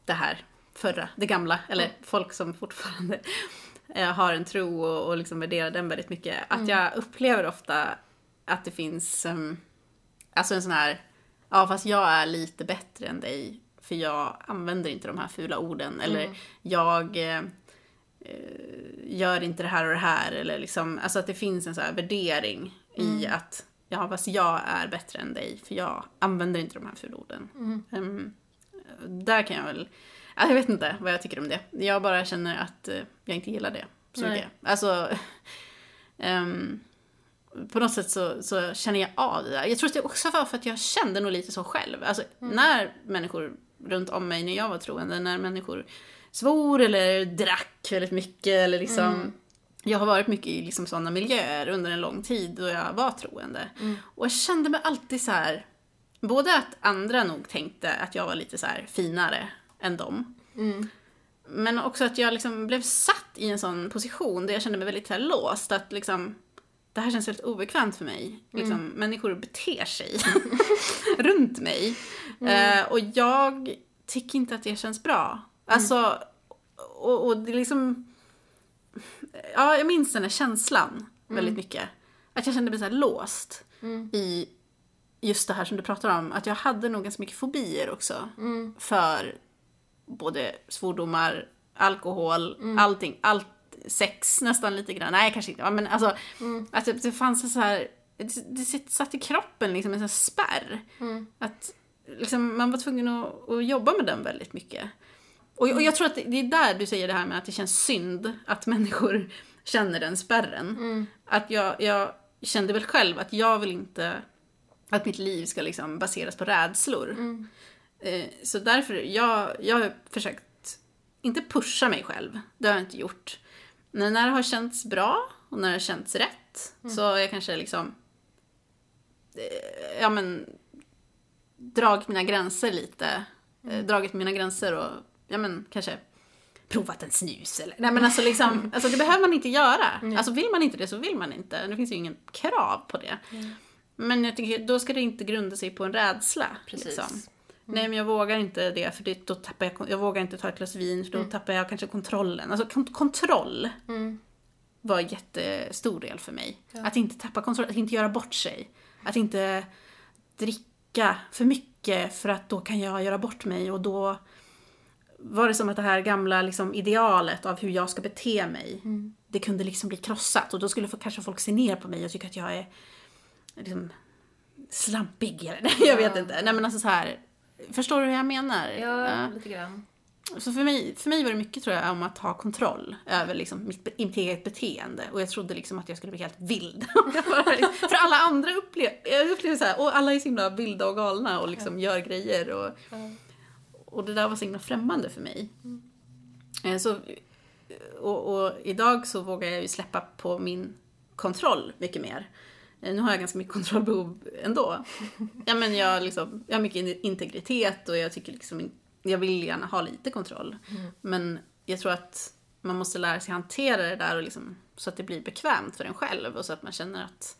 det här förra, det gamla, eller folk som fortfarande eh, har en tro och, och liksom värderar den väldigt mycket. Att jag upplever ofta att det finns um, alltså en sån här, ja fast jag är lite bättre än dig för jag använder inte de här fula orden eller jag eh, gör inte det här och det här. Eller liksom, alltså att det finns en så här värdering i att ja, fast jag är bättre än dig för jag använder inte de här fula orden. Ehm, där kan jag väl, ja, jag vet inte vad jag tycker om det. Jag bara känner att eh, jag inte gillar det så Nej. mycket. Alltså, ehm, på något sätt så, så känner jag av det där. Jag tror att det också var för att jag kände nog lite så själv. Alltså när människor runt om mig när jag var troende, när människor svor eller drack väldigt mycket eller liksom Jag har varit mycket i liksom sådana miljöer under en lång tid då jag var troende. Och jag kände mig alltid så här. Både att andra nog tänkte att jag var lite så finare än dem. Men också att jag liksom blev satt i en sån position där jag kände mig väldigt så här låst. Att liksom, det här känns väldigt obekvämt för mig. Liksom, Människor beter sig runt mig. Eh, och jag tycker inte att det känns bra. Alltså, och, och det är liksom... Ja, jag minns den här känslan väldigt mycket. Att jag kände mig så låst i just det här som du pratar om. Att jag hade nog ganska mycket fobier också. För både svordomar, alkohol, allting. Allt, sex nästan lite grann. Nej, kanske inte. Men alltså, att det, det fanns en så här... Det, det satt i kroppen liksom en sån spärr. Att liksom, man var tvungen att, att jobba med den väldigt mycket. Och, och jag tror att det, det är där du säger det här med att det känns synd att människor känner den spärren. Att jag, jag kände väl själv att jag vill inte att mitt liv ska liksom baseras på rädslor. Eh, så därför, jag, jag har försökt, inte pusha mig själv, det har jag inte gjort. Men när det har känts bra och när det har känts rätt så har jag kanske liksom, eh, ja men, dragit mina gränser lite. Eh, dragit mina gränser och, ja men kanske provat en snus eller, nej men alltså liksom, alltså det behöver man inte göra. Alltså vill man inte det så vill man inte. Det finns ju ingen krav på det. Men jag tycker, då ska det inte grunda sig på en rädsla. Precis. Liksom. Nej men jag vågar inte det för det, då tappar jag, jag vågar inte ta ett glas vin för då tappar jag kanske kontrollen. Alltså kont- kontroll var en jättestor del för mig. Att inte tappa kontroll, att inte göra bort sig. Att inte dricka för mycket för att då kan jag göra bort mig och då var det som att det här gamla liksom, idealet av hur jag ska bete mig, det kunde liksom bli krossat och då skulle kanske folk se ner på mig och tycka att jag är liksom, slampig eller jag vet inte. Nej men alltså så här, förstår du hur jag menar? Ja, lite grann. Så för mig, för mig var det mycket tror jag om att ha kontroll över liksom mitt, mitt eget beteende. Och jag trodde liksom att jag skulle bli helt vild. för alla andra upplever, upplever så här, och alla är så himla vilda och galna och liksom gör grejer. Och, och det där var så himla främmande för mig. Eh, Så, och, och idag så vågar jag ju släppa på min kontroll mycket mer. Eh, Nu har jag ganska mycket kontrollbehov ändå. Ja, men jag, liksom, jag har mycket in- integritet och jag tycker liksom jag vill gärna ha lite kontroll. Men jag tror att man måste lära sig hantera det där och liksom, så att det blir bekvämt för en själv och så att man känner att,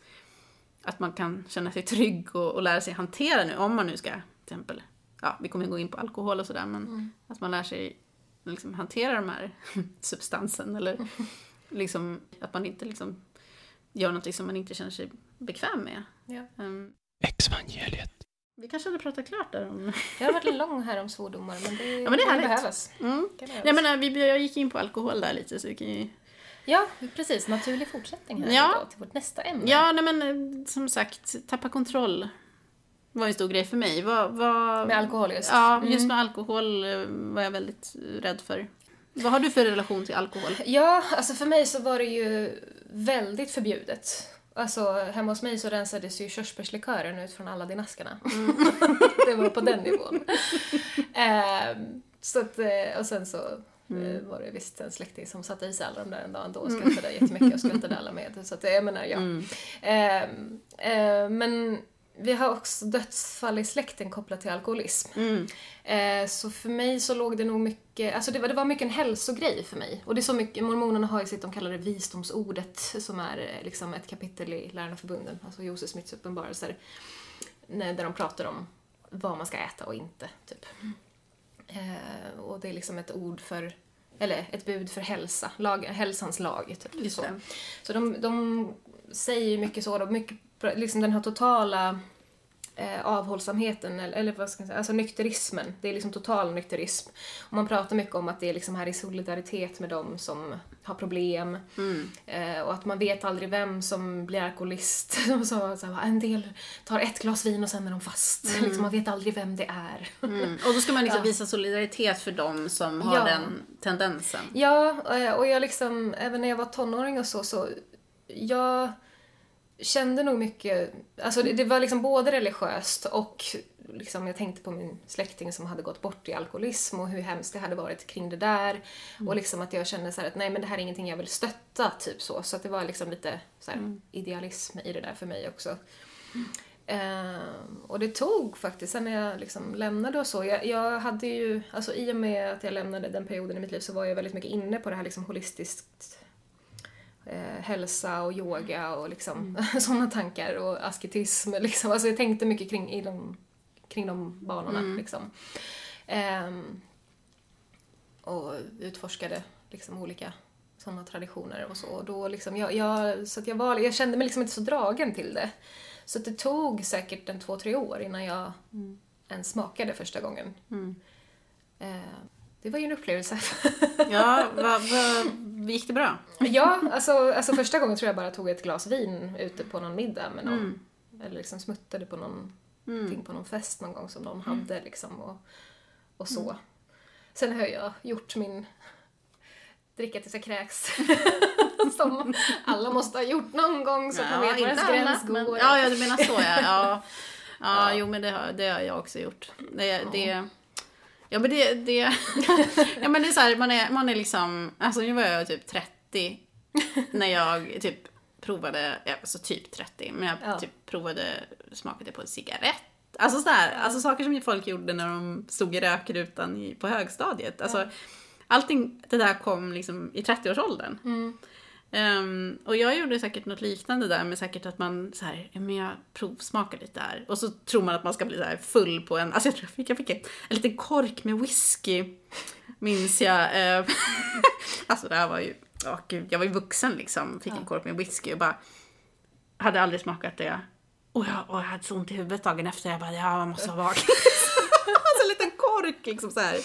att man kan känna sig trygg och, och lära sig hantera nu, om man nu ska till exempel, ja vi kommer gå in på alkohol och sådär, men att man lär sig liksom, hantera de här substansen eller liksom, att man inte liksom gör något som man inte känner sig bekväm med. Ja. Ehm, Exvangeliet. vi kanske hade pratat klart där om... Jag har varit lång här om svordomar men det, Ja, men det är kan härligt. behövas. Mm. Behövas. Jag menar, vi, jag gick in på alkohol där lite så vi kan ju... Ja, precis. Naturlig fortsättning här Ja. idag till vårt nästa ämne. Ja, nej men eh, som sagt, tappa kontroll var en stor grej för mig. Vad, vad... Med alkohol just. Ja, just med alkohol eh, var jag väldigt rädd för. Vad har du för relation till alkohol? Ja, alltså för mig så var det ju väldigt förbjudet. Alltså hemma hos mig så rensades ju körsbärslikören ut från Aladdin-askarna. det var på den nivån. Ehm, så att, eh, och sen så eh, var det visst en släkting som satte i sig alla de där en dag ändå och skrattade jättemycket och skrattade alla med. Så att, eh, jag menar, ja. Ehm, eh, men vi har också dödsfall i släkten kopplat till alkoholism. Mm. Eh, så för mig så låg det nog mycket, alltså det var, det var mycket en hälsogrej för mig. Och det är så mycket, mormonerna har ju sitt, de kallar det visdomsordet, som är eh, liksom ett kapitel i Lärarna förbunden, alltså Josef Smiths uppenbarelser, när- där de pratar om vad man ska äta och inte, typ. Eh, och det är liksom ett ord för, eller ett bud för hälsa, lag, hälsans lag, typ. Så. Så de, de säger mycket så, och mycket, liksom den här totala eh, avhållsamheten, eller, eller vad ska jag säga, alltså nykterismen. Det är liksom total nykterism. Och man pratar mycket om att det är liksom här i solidaritet med dem som har problem. Eh, och att man vet aldrig vem som blir alkoholist. De sa så här, en del tar ett glas vin och sen är de fast. Liksom, man vet aldrig vem det är. Mm. Och då ska man liksom Ja. visa solidaritet för dem som har Ja. den tendensen. Ja, eh, och jag liksom, även när jag var tonåring och så, så jag kände nog mycket, alltså det, det var liksom både religiöst och liksom jag tänkte på min släkting som hade gått bort i alkoholism och hur hemskt det hade varit kring det där. Och liksom att jag kände så här att nej men det här är ingenting jag vill stötta, typ så. Så att det var liksom lite så här, idealism i det där för mig också. Ehm, och det tog faktiskt, sen när jag liksom lämnade och så, jag, jag hade ju, alltså i och med att jag lämnade den perioden i mitt liv så var jag väldigt mycket inne på det här liksom holistiskt eh, hälsa och yoga och liksom sådana tankar och asketism liksom. Alltså jag tänkte mycket kring, i de, kring de banorna liksom. Ehm, och utforskade liksom olika sådana traditioner och så. Och då liksom, jag, jag, så att jag, var, jag kände mig liksom inte så dragen till det. Så det tog säkert en två, tre år innan jag ens smakade första gången. Eh, det var ju en upplevelse. Ja, vad, vad, gick det bra? ja, alltså, alltså första gången tror jag bara tog ett glas vin ute på någon middag med någon. Eller liksom smuttade på någon, ting på någon fest någon gång som någon hade liksom och, och så. Sen har jag gjort min dricka tills jag kräks. som alla måste ha gjort någon gång så att man vet var ens gräns men, går. ja, ja, du menar så ja. Ja, ja jo men det har, det har jag också gjort. Det, det, ja men det, det, ja men det är så här, man är, man är liksom, alltså nu var jag typ 30 när jag typ provade, ja, alltså typ 30, men jag Ja. typ provade, smakade på en cigarett. Alltså sådär, alltså saker som folk gjorde när de stod i rökrutan i, på högstadiet. Alltså, Allting det där kom liksom i 30-årsåldern. Ehm, och jag gjorde säkert något liknande där med säkert att man så här, ja, men jag provsmakar lite där. Och så tror man att man ska bli så här full på en, alltså jag tror jag fick, jag fick en, en liten kork med whisky, minns jag. Eh, alltså det här var ju, ja gud, jag var ju vuxen liksom, fick en kork med whisky och bara, hade aldrig smakat det. Och jag, och jag hade så ont i huvudet dagen efter, jag bara, ja man måste vara vaken. alltså en liten kork liksom så här.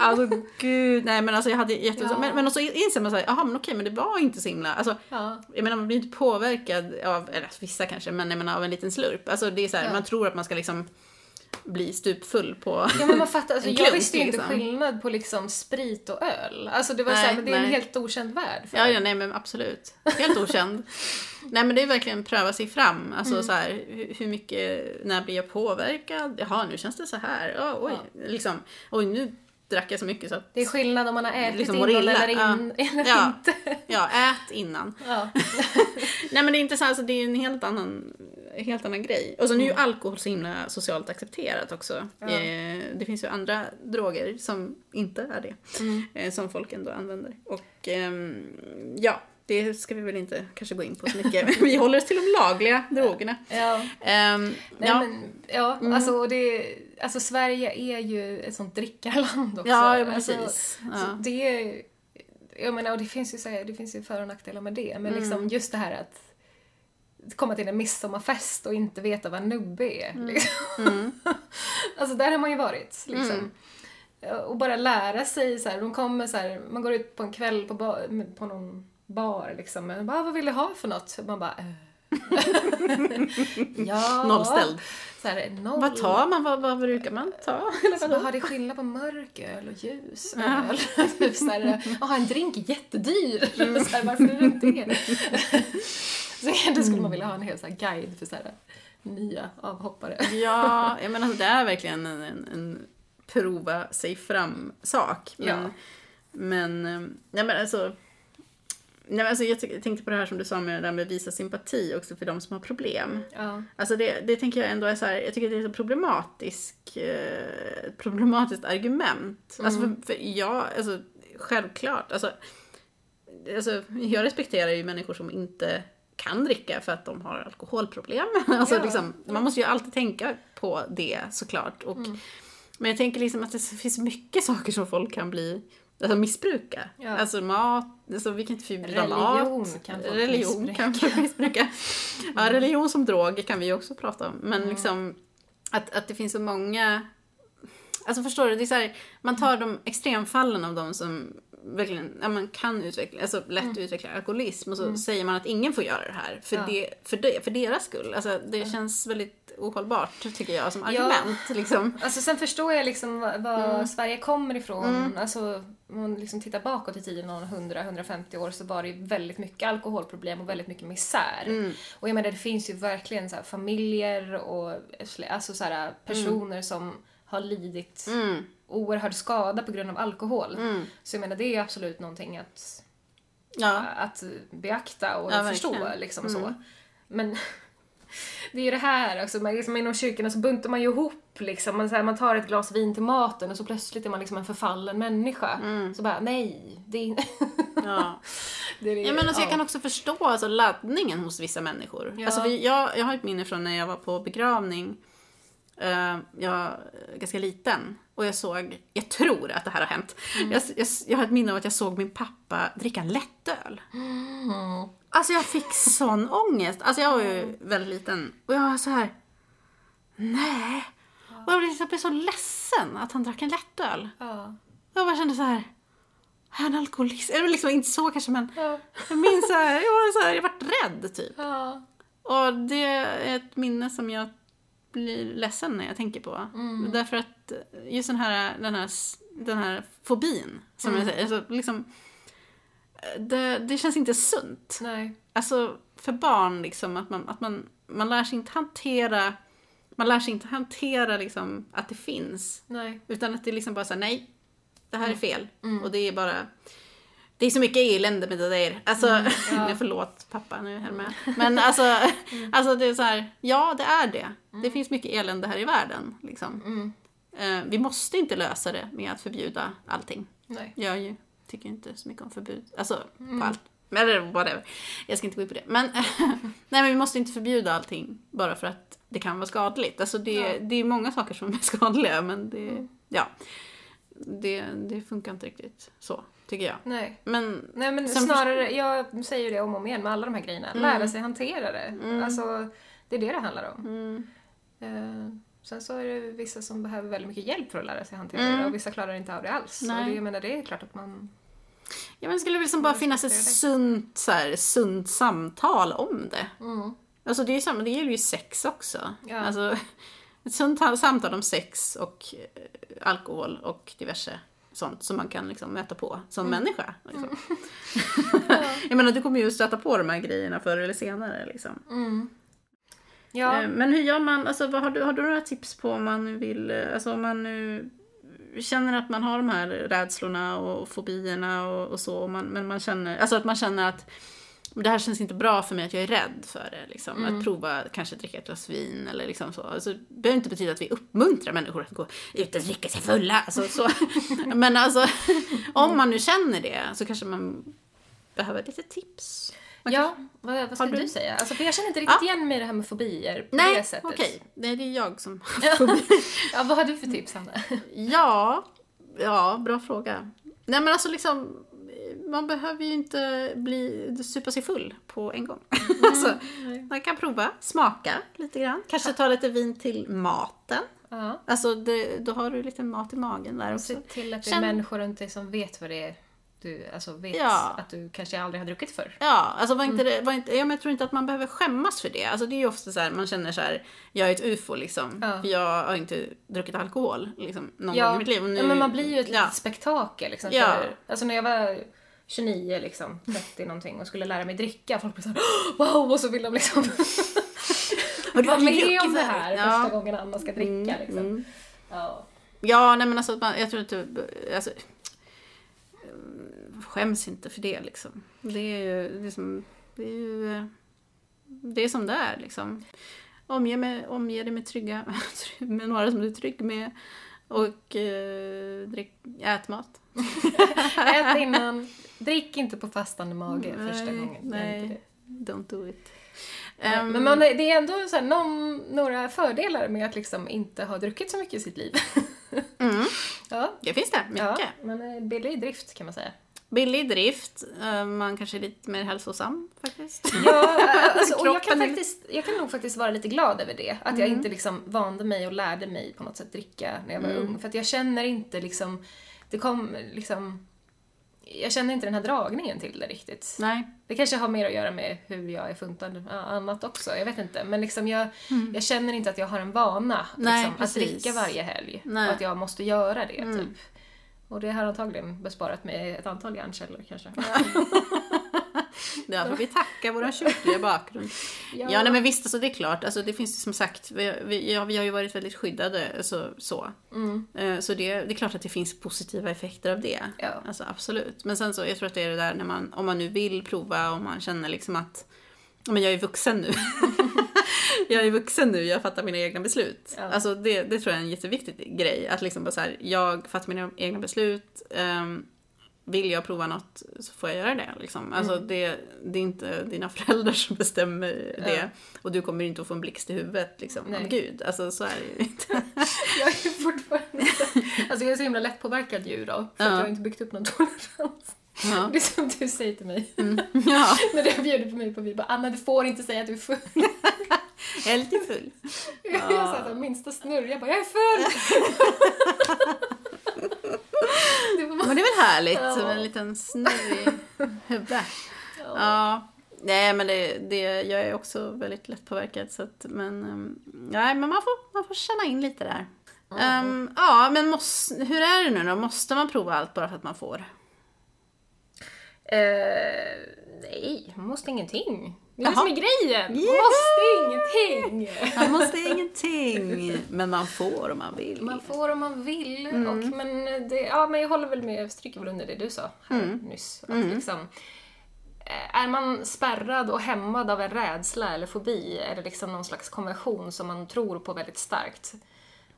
Alltså gud, nej men alltså jag hade jätte... Ja. Men, men så inser man såhär, jaha men okej men det var inte så himla, alltså Ja. jag menar man blir inte påverkad av, eller alltså, vissa kanske, men jag menar av en liten slurp. Alltså det är såhär, Ja. man tror att man ska liksom bli stupfull på... Ja men man fattar, alltså, En jag klunk, visste ju inte liksom. skillnad på liksom sprit och öl. Alltså det var Nej, såhär, men det är en nej. helt okänd värld. För Ja, ja, nej men absolut. Helt okänd. nej men det är verkligen pröva sig fram. Alltså Mm. så här, hur, mycket, när blir jag påverkad? Jaha, nu känns det så här. Oh, oj, liksom. Oj, nu drack jag så mycket så att... Det är skillnad om man har ätit Liksom innan eller, in, Ja. eller Ja. inte. Ja, ät innan. Ja. Nej men det är inte så, alltså, det är en helt annan, helt annan grej. Och så nu är ju Mm. alkohol så himla socialt accepterat också. Eh, det finns ju andra droger som inte är det. Mm. Eh, som folk ändå använder. Och ehm, ja, det ska vi väl inte kanske gå in på så mycket. vi håller oss till de lagliga drogerna. Ja. Ehm, Nej, ja, men, ja, alltså, och det, alltså Sverige är ju ett sånt drickarland också. ja, Alltså, precis. Så Ja. det är, jag menar, och det finns ju, så här, det finns ju för och nackdelar med det, men liksom just det här att komma till en midsommarfest och inte veta vad nubbe är. Liksom. alltså där har man ju varit. Liksom. Och bara lära sig så här, de kommer så här, man går ut på en kväll på, på någon bar liksom, men bara, vad vill du ha för något? Man bara, eh. ja. Nollställd. Så här, noll. Vad tar man? Vad, vad brukar man ta? Så bara, har det skillnad på mörk öl och ljus Ja. öl? typ så här, jaha, en drink är jättedyr. Så här, varför är det det? så egentligen skulle man vilja ha en hel så här, guide för så här, nya avhoppare. Ja, jag menar det är verkligen en, en, en prova sig fram-sak. Men, Ja. men, eh, nej men alltså, nej alltså jag ty- tänkte på det här som du sa med det där med visa sympati också för de som har problem. Ja. Alltså det, det tänker jag ändå är så här, jag tycker det är ett problematisk, eh, problematiskt argument. Alltså för, för jag, alltså självklart, alltså, alltså jag respekterar ju människor som inte kan dricka för att de har alkoholproblem. Alltså Ja. liksom, man måste ju alltid tänka på det såklart. Och, Men jag tänker liksom att det finns mycket saker som folk kan bli Alltså missbruka. Ja. Alltså mat, alltså vi kan inte förbjuda Religion mat. kan folk religion missbruka. kan folk missbruka. Ja, religion som drog kan vi också prata om. Men Mm. liksom att, att det finns så många... Alltså förstår du, det är så här, man tar de extremfallen av de som verkligen ja, man kan utveckla, alltså lätt utveckla alkoholism och så säger man att ingen får göra det här för, Mm. Ja. det, för, det, för deras skull. Alltså, det känns väldigt ohållbart tycker jag som Ja. argument. Liksom. Alltså sen förstår jag liksom vad, vad Mm. Sverige kommer ifrån. Alltså om man liksom tittar bakåt i tiden, någon 100-150 år, så var det väldigt mycket alkoholproblem och väldigt mycket misär. Mm. Och jag menar det finns ju verkligen så familjer och alltså så här personer som har lidit Mm. Oerhörd skada på grund av alkohol. Mm. Så jag menar det är absolut någonting att, Ja. att beakta och Ja, förstå. verkligen. Liksom Mm. så. Men det är ju det här, alltså, man, liksom, inom kyrkorna så buntar man ju ihop liksom. Man, så här, man tar ett glas vin till maten och så plötsligt är man liksom en förfallen människa. Så bara, nej, det är Ja. det är, Ja, men alltså, Jag kan också förstå alltså, laddningen hos vissa människor. Ja. Alltså, vi, jag, jag har ett minne från när jag var på begravning. Eh, jag var ganska liten och jag såg, jag tror att det här har hänt. Jag, jag, jag har ett minne av att jag såg min pappa dricka lättöl. Alltså jag fick sån ångest. Alltså jag var ju väldigt liten och jag var så här. nej. Och jag blev, jag blev så ledsen att han drack en lättöl. Ja. Jag bara kände så här. Är han alkoholist? Eller liksom inte så kanske men Ja. jag minns så här, jag var så här, jag vart rädd typ. Ja. Och det är ett minne som jag blir ledsen när jag tänker på. Därför att just den här, den här, den här fobin, som jag säger, alltså liksom, det, det känns inte sunt. Nej. Alltså för barn liksom, att man, att man, man lär sig inte hantera, man lär sig inte hantera liksom att det finns. Nej. Utan att det liksom bara såhär, nej, det här är fel. Mm. Och det är bara, det är så mycket elände med det där. Alltså, Mm, ja. förlåt pappa, nu är jag med. Men alltså, alltså det är så här, ja det är det. Det finns mycket elände här i världen. Liksom. Mm. Eh, vi måste inte lösa det med att förbjuda allting. Nej. Jag ju, tycker inte så mycket om förbud. Alltså, Mm. på allt. Men Eller whatever. Jag ska inte gå in på det. Men, nej, men vi måste inte förbjuda allting bara för att det kan vara skadligt. Alltså det, Ja. det är många saker som är skadliga men det, ja. Det, det funkar inte riktigt så, tycker jag. Nej. Men, Nej men snarare, jag säger ju det om och om igen med alla de här grejerna. Lära sig hantera det. Alltså, det är det det handlar om. mm, Eh, sen så är det vissa som behöver väldigt mycket hjälp för att lära sig hantera Mm. det och vissa klarar inte av det alls. Nej. Och det, jag menar, det är klart att man... ja, men det skulle liksom bara finnas ett sunt, så här, sunt samtal om det. Mm. Alltså det, är ju samma, det gäller ju sex också. Ja. Alltså, ett sunt ta- samtal om sex och eh, alkohol och diverse sånt som man kan liksom möta på som Mm. människa. Liksom. jag menar, du kommer ju stöta på de här grejerna förr eller senare. Liksom. Mm. Ja, Eh, Men hur gör man, alltså, vad har, du, har du några tips på om man vill, eh, alltså om man nu känner att man har de här rädslorna och fobierna och, och så, och man, men man känner, alltså att man känner att det här känns inte bra för mig att jag är rädd för det. Liksom. Att prova kanske dricka ett glas vin eller liksom så. Alltså, det behöver inte betyda att vi uppmuntrar människor att gå ut och dricka sig fulla. Alltså, så. Men alltså, om man nu känner det så kanske man behöver lite tips. Man ja vad, vad Har skulle du- du säga? Alltså, för jag känner inte riktigt igen mig i det här med fobier på det Nej, sättet. okej. Nej, det är jag som Ja, vad har du för tips, Hanna? Ja, ja, bra fråga. Nej men alltså liksom, man behöver ju inte bli, supa sig full på en gång. alltså, man kan prova, smaka lite grann. Kanske ta lite vin till maten. Ja. Alltså det, då har du lite mat i magen där också. Se till att det är Känn- människor runt dig som vet vad det är du alltså, vet Ja. att du kanske aldrig har druckit förr. Ja, alltså var inte det, var inte, ja, men jag tror inte att man behöver skämmas för det. Alltså det är ju ofta så här, man känner så här, jag är ett ufo liksom. Ja. För jag har inte druckit alkohol liksom, någon gång i mitt liv. Nu, ja, men man blir ju ett ja. litet spektakel. Liksom, Ja. för, alltså när jag var 29, liksom, 30 någonting och skulle lära mig dricka, folk blev såhär wow! Och så vill de liksom vara med om det här Ja. första gången Anna ska dricka. Liksom. Mm. Ja. Ja, nej men alltså, man, jag tror inte, alltså, eh, skäms inte för det liksom. Det är ju, det är som, det är ju, eh, det är som det är liksom. Omge, med, omge dig med trygga, med några som du är trygg med. Och eh, drick, ät mat. Ät innan, drick inte på fastande mage första Nej, gången. Gör nej. Don't do it. Ehm, Men man, det är ändå så här, någon, några fördelar med att liksom inte ha druckit så mycket i sitt liv. mm, ja, det finns det, mycket. ja, men eh, billig drift kan man säga. Billig drift, eh, man kanske är lite mer hälsosam faktiskt. Ja, alltså, och jag kan, faktiskt, jag kan nog faktiskt vara lite glad över det. Att jag inte liksom vande mig och lärde mig på något sätt dricka när jag var ung. För att jag känner inte liksom, det kom liksom, jag känner inte den här dragningen till det riktigt. Nej. Det kanske har mer att göra med hur jag är funtad annat också, jag vet inte. Men liksom jag, jag känner inte att jag har en vana Nej, liksom, att dricka varje helg. Nej. Och att jag måste göra det, typ. Och det har antagligen besparat mig ett antal hjärnceller kanske. Där får vi tacka vår kyrkliga bakgrund. Ja, nej, men visst, alltså, det är klart. Alltså, det finns ju som sagt, vi, vi, ja, vi har ju varit väldigt skyddade. Alltså, så Mm. Eh, så det, det är klart att det finns positiva effekter av det. Ja. Alltså, absolut. Men sen så, jag tror att det är det där när man, om man nu vill prova, om man känner liksom att "Ja, men jag är vuxen nu. jag är vuxen nu, jag fattar mina egna beslut. Ja. Alltså det, det tror jag är en jätteviktig grej. Att liksom bara så här, jag fattar mina egna beslut. ehm, vill jag prova något så får jag göra det. Liksom. Alltså Mm. det, det är inte dina föräldrar som bestämmer Ja. det. Och du kommer inte att få en blixt i huvudet liksom, Nej. av Gud. Alltså så är det ju inte. Jag är fortfarande Alltså jag är så himla lättpåverkad djur då, för Ja. att jag har inte byggt upp någon tolerans. Ja. Det är som du säger till mig ja, när du bjuder på mig på vin. Bara, Anna, du får inte säga att du är full. jag är lite full. Jag sa här, minsta snurr, jag bara, jag är full! Det var Men det är väl härligt Ja. med en liten snurr i huvudet. Ja. Nej men det, det, jag är också väldigt lättpåverkad så att, men, um, nej, men man får, man får känna in lite där. Ehm, ja men måste, hur är det nu då? Måste man prova allt bara för att man får? Eh, nej, man måste ingenting. Det är det som är grejen. Man måste ingenting. Man måste ingenting, men man får om man vill. Man får om man vill. Och, men, det, ja, men jag håller väl med, stryker väl under det du sa här nyss. Att liksom, eh, är man spärrad och hämmad av en rädsla eller fobi, det liksom någon slags konvention som man tror på väldigt starkt,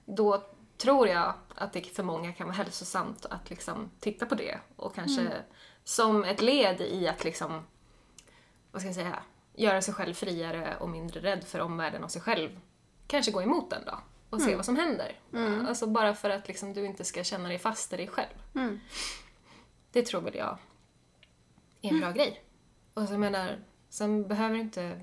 då tror jag att det för många kan vara hälsosamt att liksom titta på det och kanske som ett led i att liksom, vad ska jag säga, göra sig själv friare och mindre rädd för omvärlden och sig själv. Kanske gå emot den då och se vad som händer. Alltså bara för att liksom du inte ska känna dig fast i dig själv. Mm. Det tror väl jag är en bra grej. Och så menar, sen behöver du inte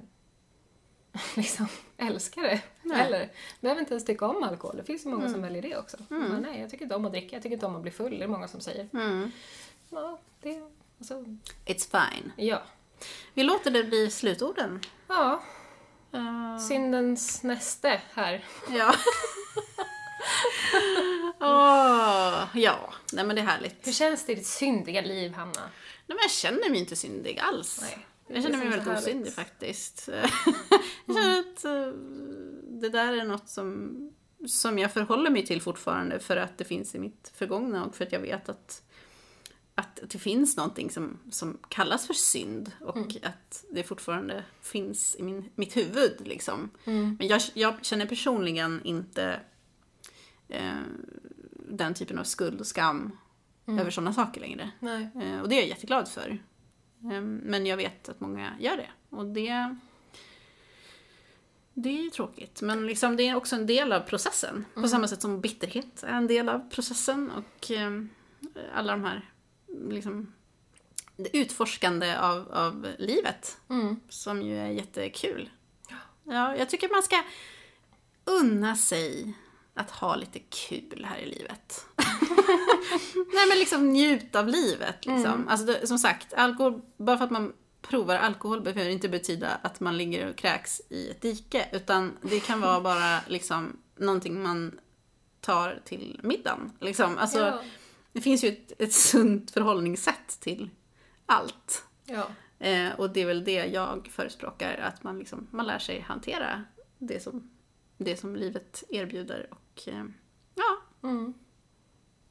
liksom älska det Nej. heller. Behöver inte ens tycka om alkohol. Det finns ju många som väljer det också. Men nej, jag tycker inte om att dricka, jag tycker inte om att bli full. Det är många som säger. Mm. Ja, det... Alltså, It's fine. ja. Vi låter det bli slutorden. Ja, Eh, syndens näste här. ja. Åh, ja, nej men det är härligt. Hur känns det i ditt syndiga liv, Hanna? Nej, men jag känner mig inte syndig alls. Nej, jag känner mig väldigt osyndig faktiskt. jag känner att eh, det där är något som, som jag förhåller mig till fortfarande för att det finns i mitt förgångna och för att jag vet att, att det finns någonting som, som kallas för synd och Mm. att det fortfarande finns i min, mitt huvud. Liksom. Mm. Men jag, jag känner personligen inte eh, den typen av skuld och skam Mm. över sådana saker längre. Eh, Och det är jag jätteglad för. Ehm, Men jag vet att många gör det. Och det, det är ju tråkigt. Men liksom det är också en del av processen. På samma sätt som bitterhet är en del av processen. Och ehm, alla de här liksom, det utforskande av, av livet. Mm. Som ju är jättekul. Ja, jag tycker man ska unna sig att ha lite kul här i livet. Nej men liksom njut av livet liksom. Alltså det, som sagt, alkohol, bara för att man provar alkohol behöver inte betyda att man ligger och kräks i ett dike. Utan det kan vara bara liksom någonting man tar till middagen. Liksom. Alltså, Ja. Det finns ju ett, ett sunt förhållningssätt till allt. Ja. Eh, och det är väl det jag förespråkar, att man, liksom, man lär sig hantera det som, det som livet erbjuder och eh, ja, Mm.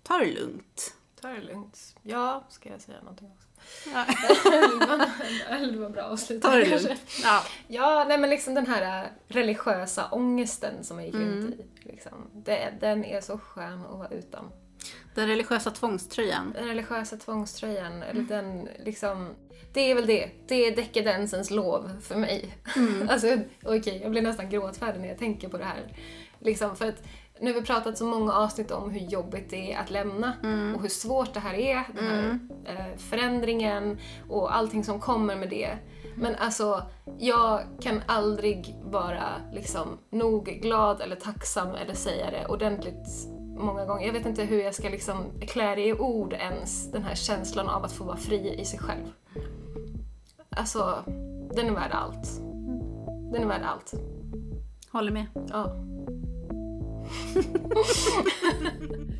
ta det lugnt. Ta det lugnt. Ja, ska jag säga någonting också? Ja, det var bra avslut. ta det lugnt. Ja. Ja, nej men liksom den här äh, religiösa ångesten som jag gick Mm. runt i. Liksom. Det, den är så skön att vara utan. Den religiösa tvångströjan. Den religiösa tvångströjan, eller den liksom... Det är väl det. Det är dekadensens lov för mig. alltså, okej, jag blir nästan gråtfärdig när jag tänker på det här. Liksom, för att nu har vi pratat så många avsnitt om hur jobbigt det är att lämna och hur svårt det här är, den här eh, förändringen och allting som kommer med det. Men alltså, jag kan aldrig vara liksom nog glad eller tacksam eller säga det ordentligt många gånger. Jag vet inte hur jag ska liksom klä det i ord ens, den här känslan av att få vara fri i sig själv. Alltså, den är värd allt. Den är värd allt. Håller med. Ja.